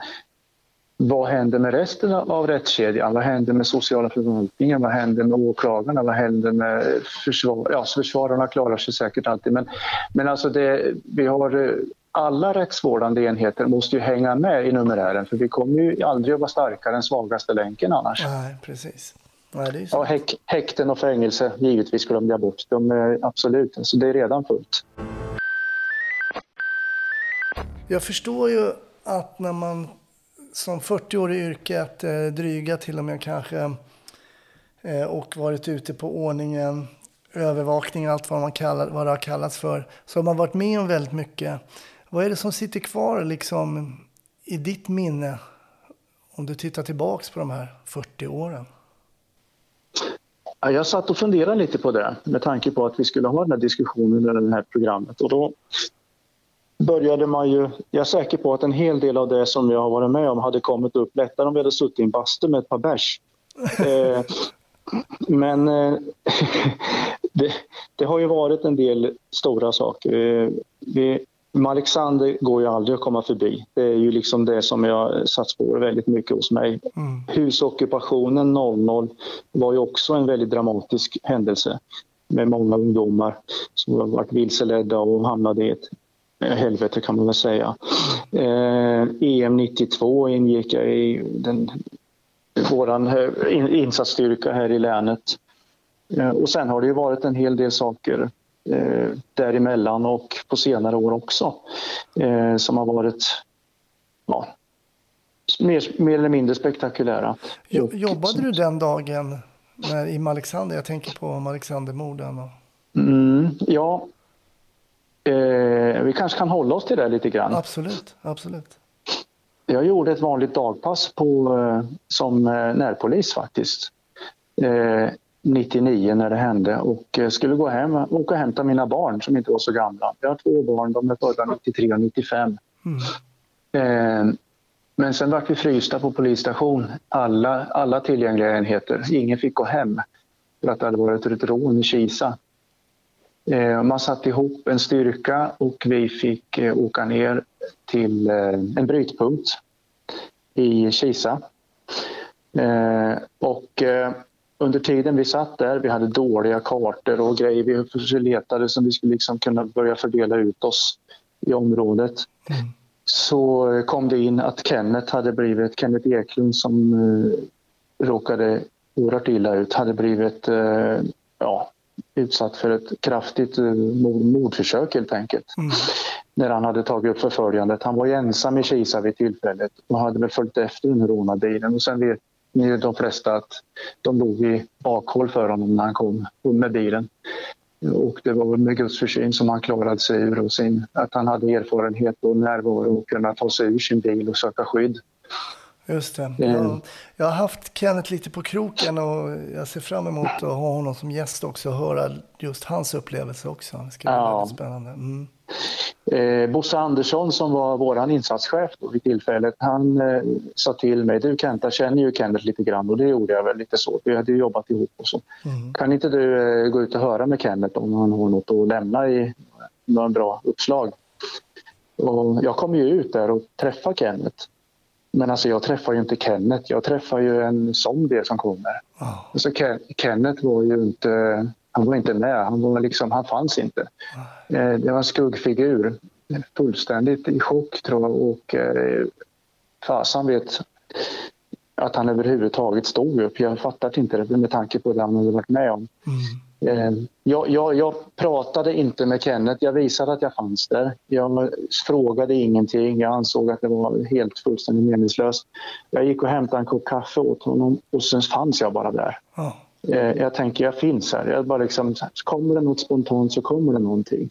vad händer med resten av rättskedjan? Vad händer med sociala förvaltningen? Vad händer med åklagarna? Vad händer med försvar? Ja, försvararna klarar sig säkert alltid, men, men alltså det, vi har alla rättsvårdande enheter måste ju hänga med i numerären för vi kommer ju aldrig att vara starkare än svagaste länken annars. Nej, precis. Nej, ja, häk, häkten och fängelse, givetvis glömde jag bort. De är absolut, alltså det är redan fullt. Jag förstår ju att när man som 40-årig i yrket, eh, dryga till och med kanske, eh, och varit ute på ordningen, övervakning, allt vad, man kallar, vad det har kallats för, så har man varit med om väldigt mycket. Vad är det som sitter kvar liksom, i ditt minne om du tittar tillbaks på de här 40 åren? Jag satt och funderade lite på det med tanke på att vi skulle ha den här diskussionen i det här programmet. Och då började man ju... Jag är säker på att en hel del av det som jag har varit med om hade kommit upp lättare om vi hade suttit i en bastu med ett par bärs. eh, men eh, det, det, har ju varit en del stora saker. Eh, vi, Alexander går ju aldrig att komma förbi. Det är ju liksom det som jag satt spår väldigt mycket hos mig. Mm. Husockupationen 00 var ju också en väldigt dramatisk händelse med många ungdomar som varit vilseledda och hamnade i ett helvete kan man väl säga. Eh, EM 92 ingick jag i den, våran eh, insatsstyrka här i länet. Eh, och sen har det ju varit en hel del saker eh, däremellan och på senare år också eh, som har varit ja, mer, mer eller mindre spektakulära. Jobbade du den dagen när, i Alexander? Jag tänker på Alexandermorden. Och... Mm, ja, Eh, vi kanske kan hålla oss till det lite grann. Absolut, absolut. Jag gjorde ett vanligt dagpass på, eh, som eh, närpolis faktiskt. Eh, 99 när det hände och eh, skulle gå hem åka och hämta mina barn som inte var så gamla. Jag har två barn, de är födda 93 och 95. Mm. Eh, men sen var vi frysta på polisstation, alla, alla tillgängliga enheter. Ingen fick gå hem för att det hade varit ett rån i Kisa. Eh, man satte ihop en styrka och vi fick eh, åka ner till eh, en brytpunkt i Kisa. Och under tiden vi satt där, vi hade dåliga kartor och grejer vi letade som vi skulle liksom kunna börja fördela ut oss i området. Mm. Så kom det in att Kenneth hade blivit, Kenneth Eklund som råkade oerhört illa ut, hade blivit ja, utsatt för ett kraftigt eh, mordförsök helt enkelt. Mm. När han hade tagit upp förföljandet. Han var ju ensam i Kisa vid tillfället och hade väl följt efter den rånade bilen. Och sen vet ni de flesta att de låg i bakhåll för honom när han kom med bilen. Och det var med Guds försyn som han klarade sig ur och sin, att han hade erfarenhet och närvaro och kunna ta sig ur sin bil och söka skydd. Just det. Jag, jag har haft Kenneth lite på kroken och jag ser fram emot att ha honom som gäst också och höra just hans upplevelse också. Det ska bli ja. väldigt spännande. Mm. Eh, Bosse Andersson som var vår insatschef då vid tillfället, han eh, sa till mig, du Kent, jag känner ju Kenneth lite grann och det gjorde jag väl lite så, vi hade ju jobbat ihop och så. Mm. Kan inte du eh, gå ut och höra med Kenneth om han har något att lämna i några bra uppslag? Och jag kom ju ut där och träffade Kenneth men alltså jag träffar ju inte Kenneth, jag träffar ju en zombie som kommer. Oh. Alltså Ken Kenneth var ju inte, han var inte med, han, var liksom, han fanns inte. Oh. Eh, det var en skuggfigur, fullständigt i chock tror jag och eh, fasan vet att han överhuvudtaget stod upp. Jag fattade inte det med tanke på det han hade varit med om. Mm. Eh, jag, jag, jag, pratade inte med Kenneth, jag visade att jag fanns där. Jag frågade ingenting, jag ansåg att det var helt fullständigt meningslöst. Jag gick och hämtade en kopp kaffe åt honom och sen fanns jag bara där. Oh. Jag tänker, jag finns här. Jag bara liksom, kommer det något spontant så kommer det någonting.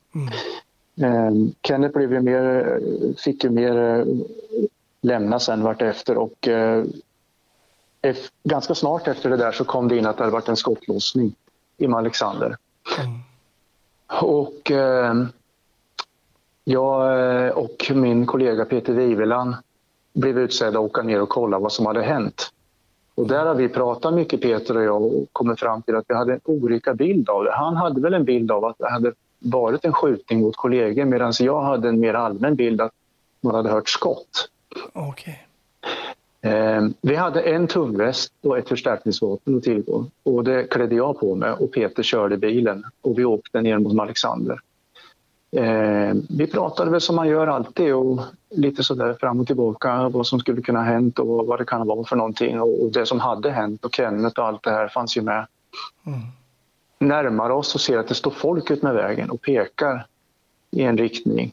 Mm. Kenneth blev ju mer, fick ju mer lämna sen vartefter och ganska snart efter det där så kom det in att det hade varit en skottlossning i Alexander. Mm. Och eh, jag eh, och min kollega Peter Wiveland blev utsedda att åka ner och kolla vad som hade hänt. Och där har vi pratat mycket, Peter och jag, och kommit fram till att vi hade en olika bild av det. Han hade väl en bild av att det hade varit en skjutning mot kollegor medan jag hade en mer allmän bild att man hade hört skott. Okay. Eh, vi hade en tungväst och ett förstärkningsvapen att tillgå och det klädde jag på mig och Peter körde bilen och vi åkte ner mot Alexander. Eh, vi pratade väl som man gör alltid och lite sådär fram och tillbaka vad som skulle kunna ha hänt och vad det kan vara för någonting och, det som hade hänt och Kenneth och allt det här fanns ju med. Mm. Närmar oss och ser att det står folk ut med vägen och pekar i en riktning.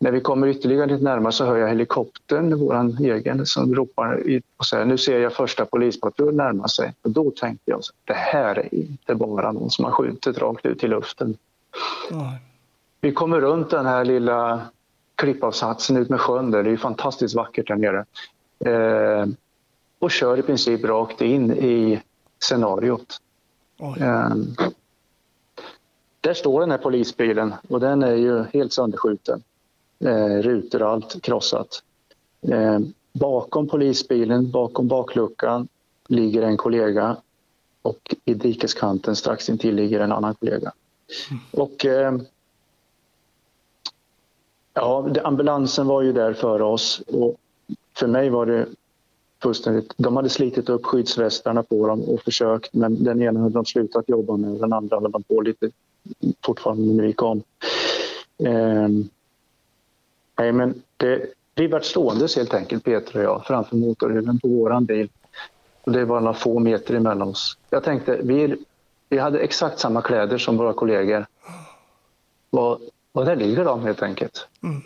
När vi kommer ytterligare lite närmare så hör jag helikoptern, vår egen, som ropar och säger nu ser jag första polispatrull närma sig. Och då tänkte jag, det här är inte bara någon som har skjutit rakt ut i luften. Mm. Vi kommer runt den här lilla klippavsatsen ut med sjön där, det är fantastiskt vackert där nere. Eh, och kör i princip rakt in i scenariot. Eh, där står den här polisbilen och den är ju helt sönderskjuten. Eh, rutor och allt krossat. Eh, bakom polisbilen, bakom bakluckan, ligger en kollega och i dikeskanten strax intill ligger en annan kollega. Och eh, Ja, ambulansen var ju där före oss och för mig var det fullständigt... De hade slitit upp skyddsvästarna på dem och försökt men den ena hade de slutat jobba med och den andra hade de på lite fortfarande när vi kom. Eh, nej, men det, vi vart ståendes helt enkelt, Peter och jag, framför motorhuven på våran bil. Och det var några få meter emellan oss. Jag tänkte, vi, vi hade exakt samma kläder som våra kollegor. Vad, och där ligger de helt enkelt. Mm.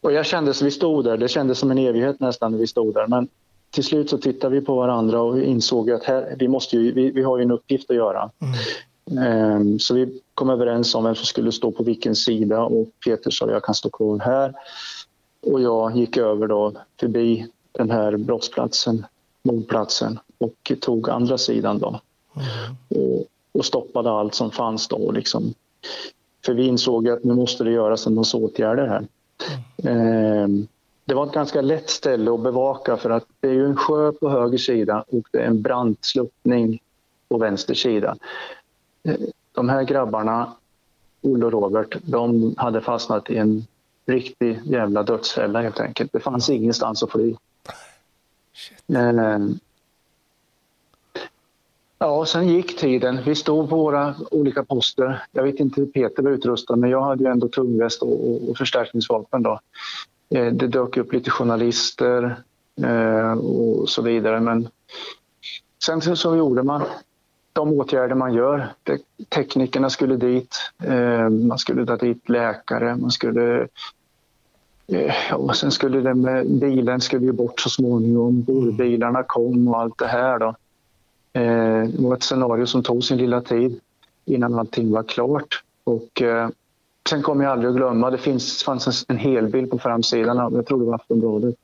Och jag kände så vi stod där, det kändes som en evighet nästan när vi stod där. Men till slut så tittade vi på varandra och insåg att här, vi, måste ju, vi, vi har ju en uppgift att göra. Mm. Um, så vi kom överens om vem som skulle stå på vilken sida och Peter sa jag kan stå kvar här. Och jag gick över då förbi den här brottsplatsen, mordplatsen och tog andra sidan då. Mm. Och och stoppade allt som fanns då. Liksom. För vi insåg att nu måste det göras en massa åtgärder här. Mm. det var ett ganska lätt ställe att bevaka för att det är ju en sjö på höger sida och det är en brant sluttning på vänster sida. Eh, de här grabbarna, Olle och Robert, de hade fastnat i en riktig jävla dödsfälla helt enkelt. Det fanns ingenstans att fly. Shit. Ehm, Ja, sen gick tiden. Vi stod på våra olika poster. Jag vet inte hur Peter var utrustad, men jag hade ju ändå tungväst och, och förstärkningsvapen. Då. Eh, det dök upp lite journalister eh, och så vidare. Men sen så gjorde man de åtgärder man gör. Teknikerna skulle dit, eh, man skulle ta dit läkare, man skulle eh, och sen skulle det med bilen skulle ju bort så småningom. Borbilarna kom och allt det här. Då. Eh, det var ett scenario som tog sin lilla tid innan allting var klart. Och, sen kommer jag aldrig att glömma, det finns, fanns en helbild på framsidan av, jag tror det var Aftonbladet,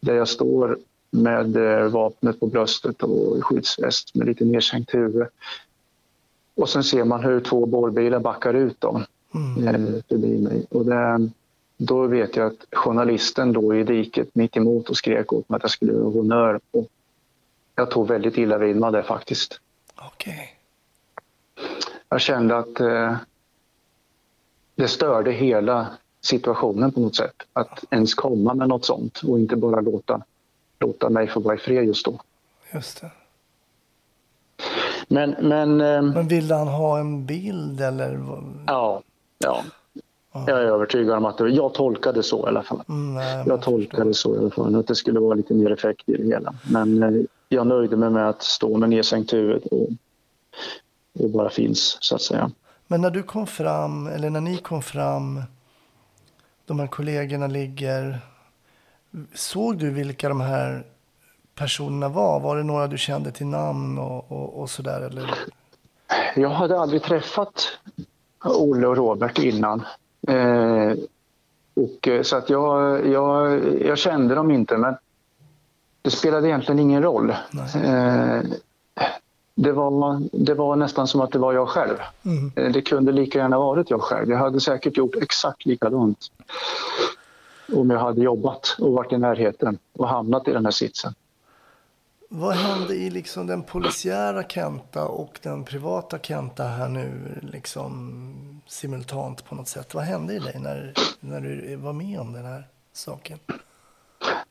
där jag står med eh, vapnet på bröstet och skyddsväst med lite nedsänkt huvud. Och sen ser man hur två borrbilar backar ut då, mm. förbi mig. Och det, då vet jag att journalisten låg i diket mitt emot och skrek åt mig att jag skulle göra honnör. Och jag tog väldigt illa vid mig det faktiskt. Okay. Jag kände att eh, det störde hela situationen på något sätt. Att ens komma med något sånt och inte bara låta, låta mig få vara i fred just då. Just det. Men, men, eh, men ville han ha en bild eller? Ja, ja. Jag är övertygad om att det, jag tolkade så i alla fall. Mm, nej, jag tolkade så i alla fall, att det skulle vara lite mer effekt i det hela. Men eh, jag nöjde mig med att stå med nedsänkt huvud och, och bara finns så att säga. Men när du kom fram, eller när ni kom fram, de här kollegorna ligger, såg du vilka de här personerna var? Var det några du kände till namn och, och, och sådär? Eller? Jag hade aldrig träffat Olle och Robert innan. Eh, och, eh, så att jag, jag, jag kände dem inte, men det spelade egentligen ingen roll. Eh, det var, det var nästan som att det var jag själv. Mm. Det kunde lika gärna varit jag själv. Jag hade säkert gjort exakt likadant om jag hade jobbat och varit i närheten och hamnat i den här sitsen. Vad hände i liksom den polisiära Kenta och den privata Kenta här nu liksom simultant på något sätt? Vad hände i dig när, när du var med om den här saken?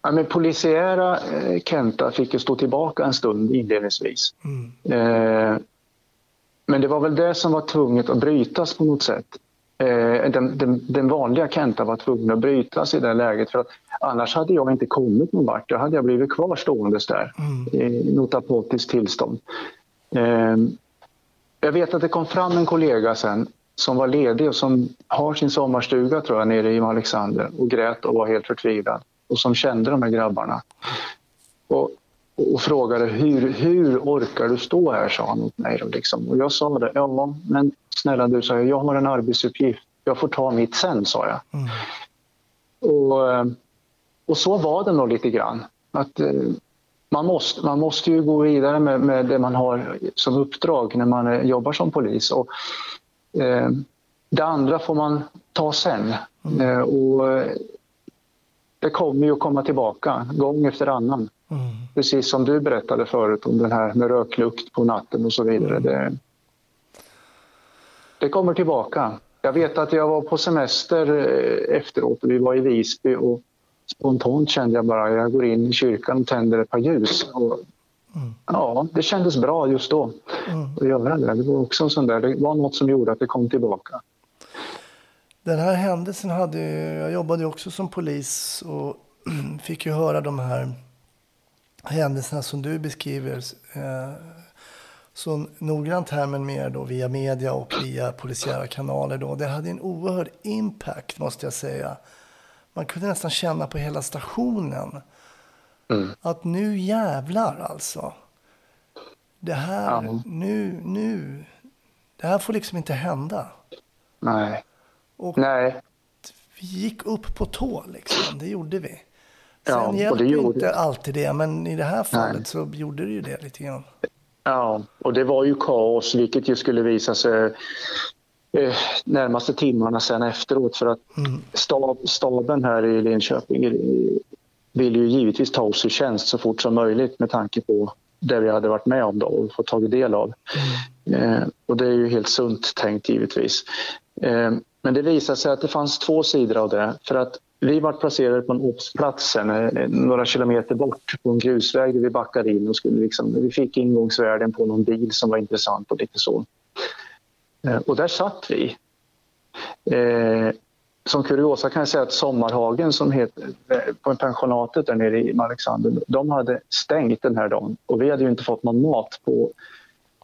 Ja, men polisiära eh, Kenta fick ju stå tillbaka en stund inledningsvis. Mm. Eh, men det var väl det som var tvunget att brytas på något sätt. Eh, den, den, den, vanliga Kenta var tvungen att brytas i det läget för att annars hade jag inte kommit någon vart. Då hade jag blivit kvar ståendes där mm. i notapotiskt tillstånd. Eh, jag vet att det kom fram en kollega sen som var ledig och som har sin sommarstuga tror jag nere i Alexander och grät och var helt förtvivlad och som kände de här grabbarna. Och, och frågade hur, hur orkar du stå här, sa han åt mig. Liksom. Och jag sa det, ja men snälla du, sa jag, jag har en arbetsuppgift. Jag får ta mitt sen, sa jag. Mm. Och, eh, och så var det nog lite grann. Att, eh, man, måste, man måste ju gå vidare med, med det man har som uppdrag när man eh, jobbar som polis. Och, eh, det andra får man ta sen. Mm. Eh, och det kommer ju att komma tillbaka gång efter annan. Mm. Precis som du berättade förut om den här med röklukt på natten och så vidare. Mm. Det, det kommer tillbaka. Jag vet att jag var på semester eh, efteråt och vi var i Visby och spontant kände jag bara att jag går in i kyrkan och tänder ett par ljus. Och, mm. Ja, det kändes bra just då mm. att göra det. Det var också en sån där, det var något som gjorde att det kom tillbaka. Den här händelsen hade, jag jobbade också som polis och fick ju höra de här händelserna som du beskriver eh, så noggrant här men mer då via media och via polisiära kanaler. Då. Det hade en oerhörd impact måste jag säga. Man kunde nästan känna på hela stationen mm. att nu jävlar alltså. Det här, ja. nu, nu, det här får liksom inte hända. Nej. Och Nej. vi gick upp på tå liksom, det gjorde vi. Sen ja, hjälpte det gjorde... inte alltid det, men i det här fallet Nej. så gjorde det ju det lite grann. Ja, och det var ju kaos, vilket ju skulle visa sig eh, närmaste timmarna sen efteråt. För att mm. stab, staben här i Linköping eh, vill ju givetvis ta oss i tjänst så fort som möjligt med tanke på det vi hade varit med om då och fått tagit del av. Mm. Eh, och det är ju helt sunt tänkt givetvis. Eh, men det visade sig att det fanns två sidor av det. För att vi var placerade på en obsplats eh, eh, några kilometer bort på en grusväg där vi backade in och skulle liksom, vi fick ingångsvärden på någon bil som var intressant och lite så. Eh, och där satt vi. Eh, som kuriosa kan jag säga att Sommarhagen som heter, på pensionatet där nere i Alexander, de hade stängt den här dagen och vi hade ju inte fått någon mat på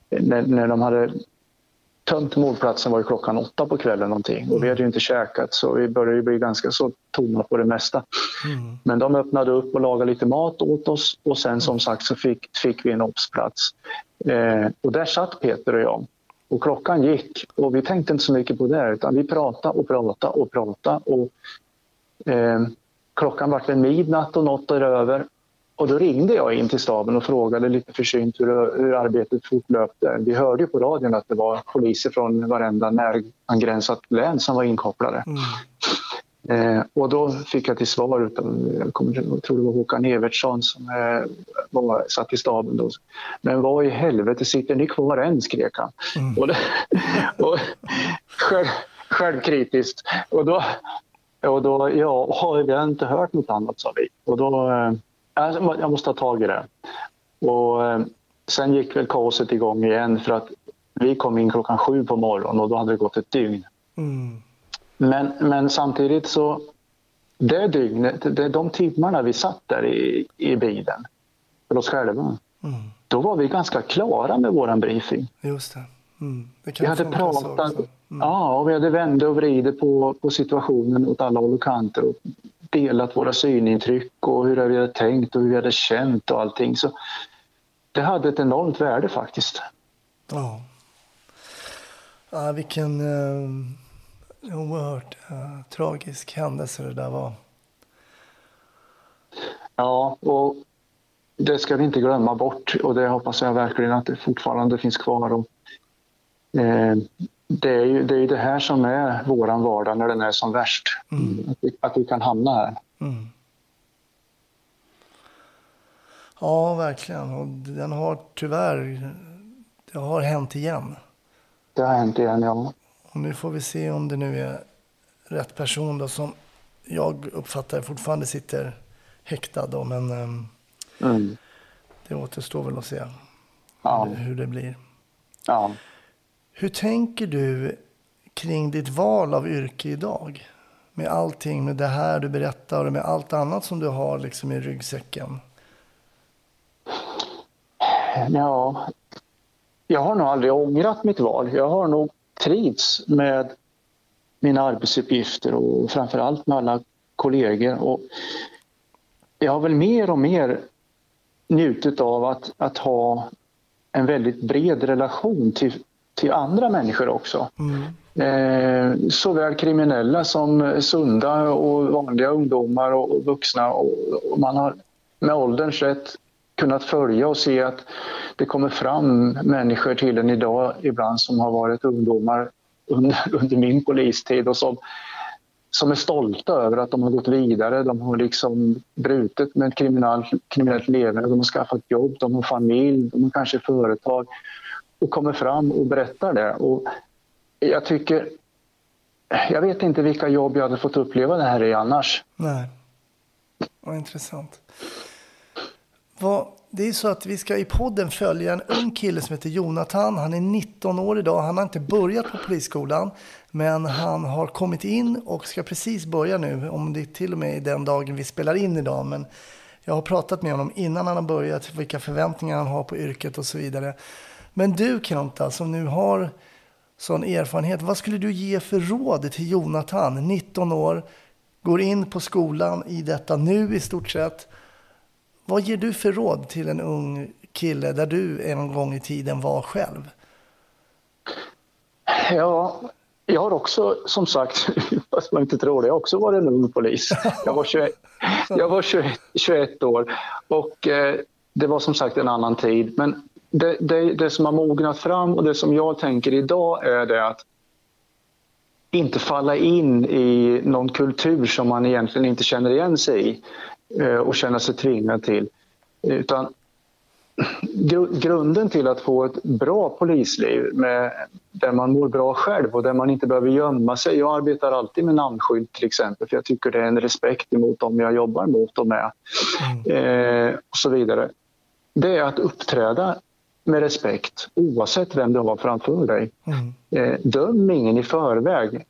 när, när de hade tömt mordplatsen var ju klockan åtta på kvällen någonting och vi hade ju inte käkat så vi började bli ganska så tomma på det mesta. Mm. Men de öppnade upp och lagade lite mat åt oss och sen som sagt så fick, fick vi en obsplats. Eh, och där satt Peter och jag. Och klockan gick och vi tänkte inte så mycket på det utan vi pratade och pratade och pratade. Och, eh, klockan var väl midnatt och något över och då ringde jag in till staben och frågade lite försynt hur, hur arbetet fortlöpte. Vi hörde ju på radion att det var poliser från varenda närangränsat län som var inkopplade. Mm. Eh, och då fick jag till svar, utan, jag, kommer, jag tror det var Håkan Evertsson som eh, var, satt i staben då. Men vad i helvete sitter ni kvar än? skrek han. Mm. Och, det, och själv, självkritiskt. Och då, och då, ja, vi har inte hört något annat sa vi. Och då, eh, jag måste ta tag i det. Och eh, sen gick väl kaoset igång igen för att vi kom in klockan sju på morgonen och då hade det gått ett dygn. Mm. Men, men samtidigt så, det dygnet, det, de timmarna vi satt där i, i bilen för oss själva, mm. då var vi ganska klara med vår briefing. Just det. Mm. det vi hade pratat, mm. ja, och vi hade vänt och vridit på, på situationen åt alla håll och kanter och delat våra synintryck och hur vi hade tänkt och hur vi hade känt och allting. Så det hade ett enormt värde faktiskt. Ja. ja vilken uh, oerhört uh, tragisk händelse det där var. Ja, och det ska vi inte glömma bort och det hoppas jag verkligen att det fortfarande finns kvar. Och, eh, det, är ju, det är det här som är våran vardag när den är som värst. Mm. Att, vi, att vi kan hamna här. Mm. Ja, verkligen. Och den har tyvärr, det har hänt igen. Det har hänt igen, ja. Och nu får vi se om det nu är rätt person då som jag uppfattar fortfarande sitter häktad då, men um, mm. det återstår väl att se ja. hur, hur, det blir. Ja. Hur tänker du kring ditt val av yrke idag? Med allting, med det här du berättar och med allt annat som du har liksom i ryggsäcken. Ja, jag har nog aldrig ångrat mitt val. Jag har nog trivts med mina arbetsuppgifter och framför allt med alla kollegor. Och jag har väl mer och mer njutit av att, att ha en väldigt bred relation till, till andra människor också. Mm. Eh, såväl kriminella som sunda och vanliga ungdomar och, vuxna. Och, man har med ålderns rätt kunnat följa och se att det kommer fram människor till en idag ibland som har varit ungdomar under, under min polistid och som, som är stolta över att de har gått vidare. De har liksom brutit med ett kriminellt, kriminellt leverne, de har skaffat jobb, de har familj, de har kanske företag och kommer fram och berättar det. Och jag tycker... Jag vet inte vilka jobb jag hade fått uppleva det här i annars. Nej. Vad intressant. Vad, det är så att vi ska i podden följa en ung kille som heter Jonathan. Han är 19 år idag. Han har inte börjat på polisskolan. Men han har kommit in och ska precis börja nu. Om det till och med är den dagen vi spelar in idag. Men jag har pratat med honom innan han har börjat. Vilka förväntningar han har på yrket och så vidare. Men du Kenta som nu har sån erfarenhet. Vad skulle du ge för råd till Jonathan, 19 år, går in på skolan i detta nu i stort sett vad ger du för råd till en ung kille där du en gång i tiden var själv? Ja, jag har också, som sagt, fast man inte tror det, jag har också varit en ung polis. Jag var 21, jag var 21, 21 år och eh, det var som sagt en annan tid. Men det, det, det, som har mognat fram och det som jag tänker idag är det att inte falla in i någon kultur som man egentligen inte känner igen sig i. Eh, och känna sig tvingad till. Utan grunden till att få ett bra polisliv med, där man mår bra själv och där man inte behöver gömma sig. Jag arbetar alltid med namnskylt till exempel för jag tycker det är en respekt emot dem jag jobbar mot och med. Mm. Eh, och så vidare. Det är att uppträda med respekt oavsett vem du har framför dig. Mm. Eh, döm ingen i förväg.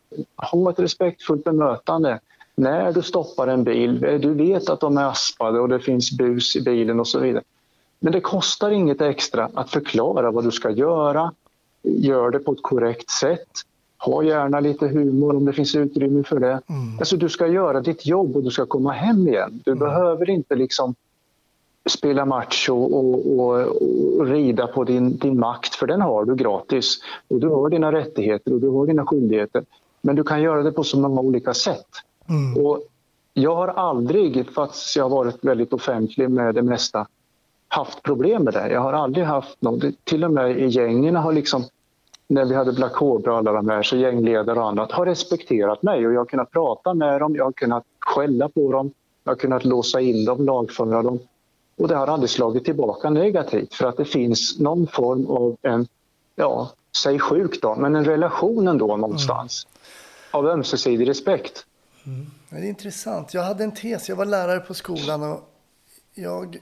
Ha ett respektfullt bemötande när du stoppar en bil, eh, du vet att de är aspade och det finns bus i bilen och så vidare. Men det kostar inget extra att förklara vad du ska göra. Gör det på ett korrekt sätt. Ha gärna lite humor om det finns utrymme för det. Mm. Alltså, du ska göra ditt jobb och du ska komma hem igen. Du mm. behöver inte liksom spela match och, och, och, och, rida på din, din makt, för den har du gratis. Och Du har dina rättigheter och du har dina skyldigheter. Men du kan göra det på så många olika sätt. Mm. Och jag har aldrig, fast jag har varit väldigt offentlig med det mesta, haft problem med det. Jag har aldrig haft något. Till och med i gängen har liksom, när vi hade Black Cobra och alla de här, så gängledare och annat har respekterat mig och jag har kunnat prata med dem, jag har kunnat skälla på dem, jag har kunnat låsa in dem, lagföra dem. Och det har aldrig slagit tillbaka negativt för att det finns någon form av en, ja, säg sjuk då, men en relation ändå någonstans. Mm. Av ömsesidig respekt. Mm. Det är intressant. Jag hade en tes. Jag var lärare på skolan och jag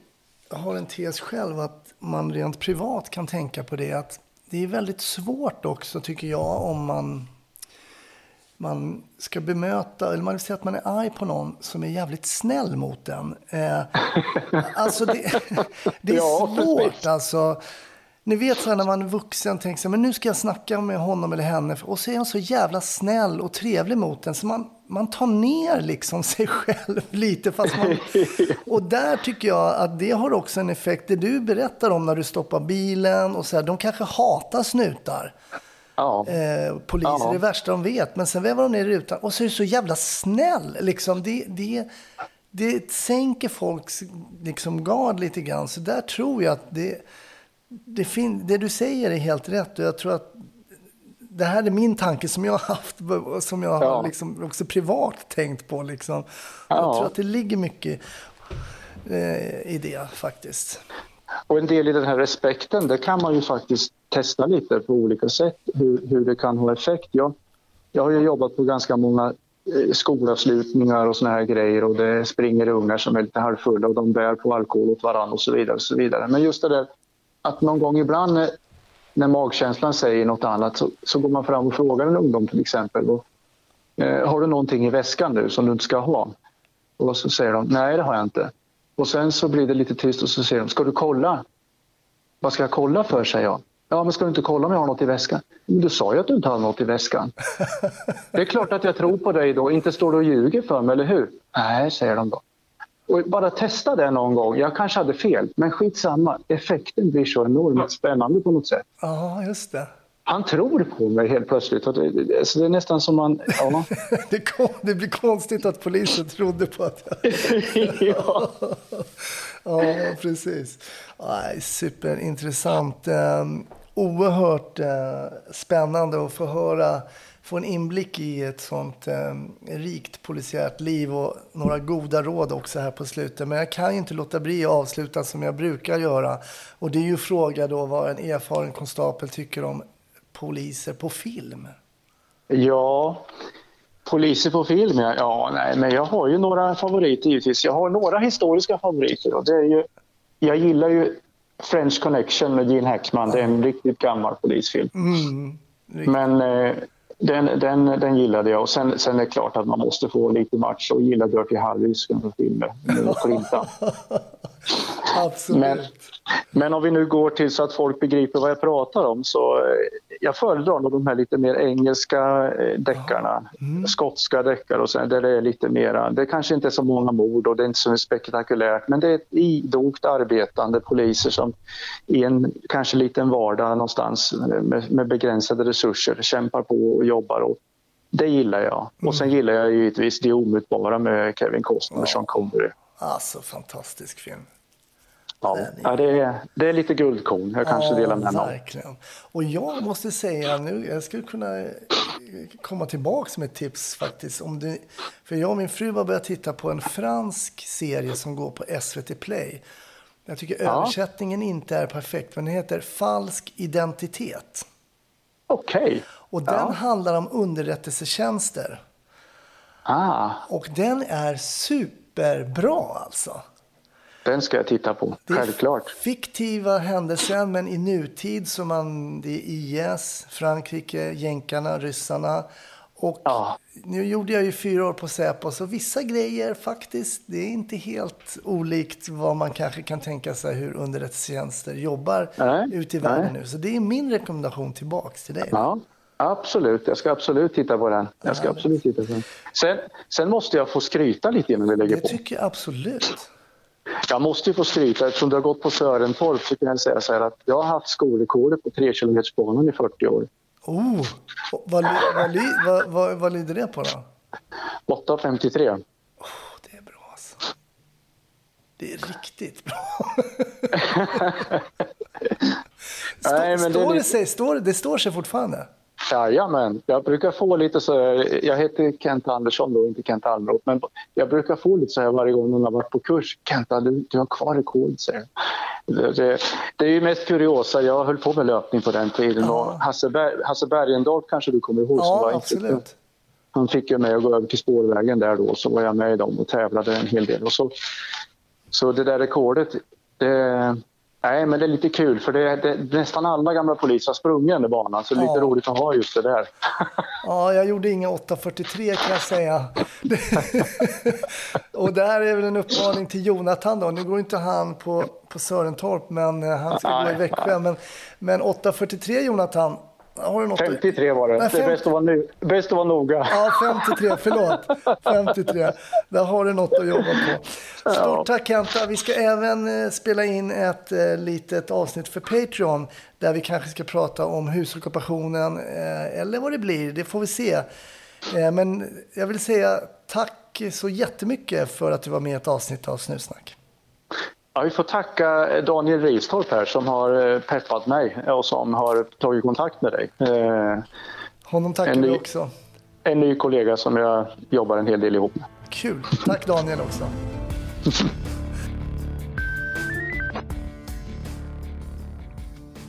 har en tes själv att man rent privat kan tänka på det. Att det är väldigt svårt också tycker jag om man man ska bemöta, eller man vill säga att man är arg på någon som är jävligt snäll mot den. Eh, alltså det, det är ja, svårt alltså. Ni vet så här, när man är vuxen tänker sig, men nu ska jag snacka med honom eller henne. Och så är han så jävla snäll och trevlig mot en. Så man, man tar ner liksom sig själv lite. Fast man, och där tycker jag att det har också en effekt. Det du berättar om när du stoppar bilen och så här, de kanske hatar snutar. Ja. Eh, poliser ja. är det värsta de vet. Men sen vävar de ner rutan och så är du så jävla snäll. Liksom. Det, det, det sänker folks liksom, gard lite grann. Så där tror jag att det, det, fin- det du säger är helt rätt. Och jag tror att det här är min tanke som jag har haft, som jag Ja. har liksom också privat tänkt på. Liksom. Ja. Jag tror att det ligger mycket eh, i det faktiskt. Och en del i den här respekten, det kan man ju faktiskt testa lite på olika sätt hur, hur det kan ha effekt. Jag, jag har ju jobbat på ganska många eh, skolavslutningar och såna här grejer och det springer ungar som är lite halvfulla och de bär på alkohol åt varandra och så vidare. Och så vidare. Men just det där att någon gång ibland när, när magkänslan säger något annat så, så går man fram och frågar en ungdom till exempel. Och, eh, har du någonting i väskan nu som du inte ska ha? Och så säger de nej det har jag inte. Och sen så blir det lite tyst och så säger de ska du kolla? Vad ska jag kolla för säger jag. Ja men ska du inte kolla om jag har något i väskan? Men du sa ju att du inte har något i väskan. det är klart att jag tror på dig då, inte står du och ljuger för mig eller hur? Nej säger de då. Och bara testa det någon gång. Jag kanske hade fel, men skitsamma. Effekten blir så enormt spännande på något sätt. Ja, just det. Han tror på mig helt plötsligt. Och det, det, så det är nästan som man... Ja. Det, kom, det blir konstigt att polisen trodde på att jag... ja. Ja, precis. Aj, superintressant. Eh, oerhört eh, spännande att få höra, få en inblick i ett sånt eh, rikt polisiärt liv och några goda råd också här på slutet. Men jag kan ju inte låta bli att avsluta som jag brukar göra. Och det är ju fråga då vad en erfaren konstapel tycker om poliser på film. ja. Poliser på film, ja. ja. Nej, men jag har ju några favoriter givetvis. Jag har några historiska favoriter. Och det är ju, jag gillar ju French Connection med Gene Hackman. Det är en riktigt gammal polisfilm. Mm. Men eh, den, den, den gillade jag. Och sen, sen är det klart att man måste få lite match och gilla Dirty Harrys filmer. Absolut. Men, men om vi nu går till så att folk begriper vad jag pratar om så eh, jag föredrar nog de här lite mer engelska eh, deckarna. Skotska deckare och sen där det är lite mera, det kanske inte är så många mord och det är inte så spektakulärt men det är ett idogt arbetande poliser som i en kanske liten vardag någonstans med, med begränsade resurser kämpar på och jobbar. Och det gillar jag. Och sen gillar jag givetvis Det omutbara med Kevin Costner och Sean Connery. Alltså, fantastisk film. Ja, ja det, är, det är lite guldkorn. Jag kanske delar med mig verkligen. Och jag måste säga nu, jag skulle kunna eh, komma tillbaka med ett tips faktiskt. Om du, för jag och min fru har börjat titta på en fransk serie som går på SVT Play. Jag tycker Ja. översättningen inte är perfekt, men den heter Falsk identitet. Okej. Och den Ja. handlar om underrättelsetjänster. Ah, Och den är superbra alltså. Den ska jag titta på. Det är Självklart. fiktiva händelser, men i nutid så man, det är IS, Frankrike, jänkarna, ryssarna. Och Ja. nu gjorde jag ju fyra år på Säpo, så vissa grejer faktiskt, det är inte helt olikt vad man kanske kan tänka sig hur underrättelsetjänster jobbar Nej, ute i världen nej. nu. Så det är min rekommendation tillbaks till dig. Ja, absolut. Jag ska absolut titta på den. Jag ska absolut titta på den. Sen, sen måste jag få skryta lite innan vi lägger Det på. tycker jag absolut. Jag måste ju få skryta. Eftersom du har gått på Sörentorp så kan jag säga så här att jag har haft skolrekordet på 3 banan i 40 år. Oh, vad, vad, vad, vad, vad lyder det på då? 8.53. Oh, det är bra alltså. Det är riktigt bra. Stå, Nej, men det står, det lite- sig, står, det- det står sig fortfarande? Jajamän, jag brukar få lite så här, jag heter Kent Andersson då, inte Kent Almroth, men jag brukar få lite så här varje gång någon har varit på kurs. Kenta, du, du har kvar rekord, säger det, det, det är ju mest kuriosa, jag höll på med löpning på den tiden och Hasse, Berg, Hasse Bergendahl kanske du kommer ihåg? Ja, absolut. Han fick ju mig att gå över till spårvägen där då, så var jag med i dem och tävlade en hel del. Och så, så det där rekordet, det, nej, men det är lite kul för det, det, nästan alla gamla poliser har sprungit den där banan så det är lite Ja. roligt att ha just det där. Ja, jag gjorde inga 8.43 kan jag säga. och där är väl en uppmaning till Jonathan då. Nu går inte han på, på Sörentorp, men eh, han ska gå i Nej, Växjö. Men, men 8.43 Jonathan, har du något att- 53 var det. Nej, det är bäst att vara, nu, bäst att vara noga. Ja, 53, förlåt. 53. Där har du något att jobba på. Stort tack Kenta. Vi ska även eh, spela in ett eh, litet avsnitt för Patreon där vi kanske ska prata om husockupationen eh, eller vad det blir. Det får vi se. Men jag vill säga tack så jättemycket för att du var med i ett avsnitt av Snutsnack. Ja, vi får tacka Daniel Ristorp här som har eh, peppat mig och som har tagit kontakt med dig. Eh, Honom tackar vi också. En ny kollega som jag jobbar en hel del ihop med. Kul. Tack Daniel också.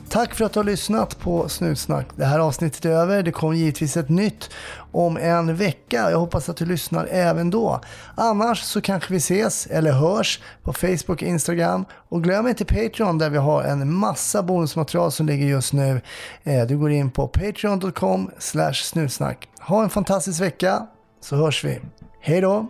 Tack för att du har lyssnat på Snutsnack. Det här avsnittet är över. Det kommer givetvis ett nytt om en vecka. Jag hoppas att du lyssnar även då. Annars så kanske vi ses eller hörs på Facebook och Instagram. Och glöm inte Patreon där vi har en massa bonusmaterial som ligger just nu. Eh, du går in på patreon.com snutsnack. Ha en fantastisk vecka så hörs vi. Hej då!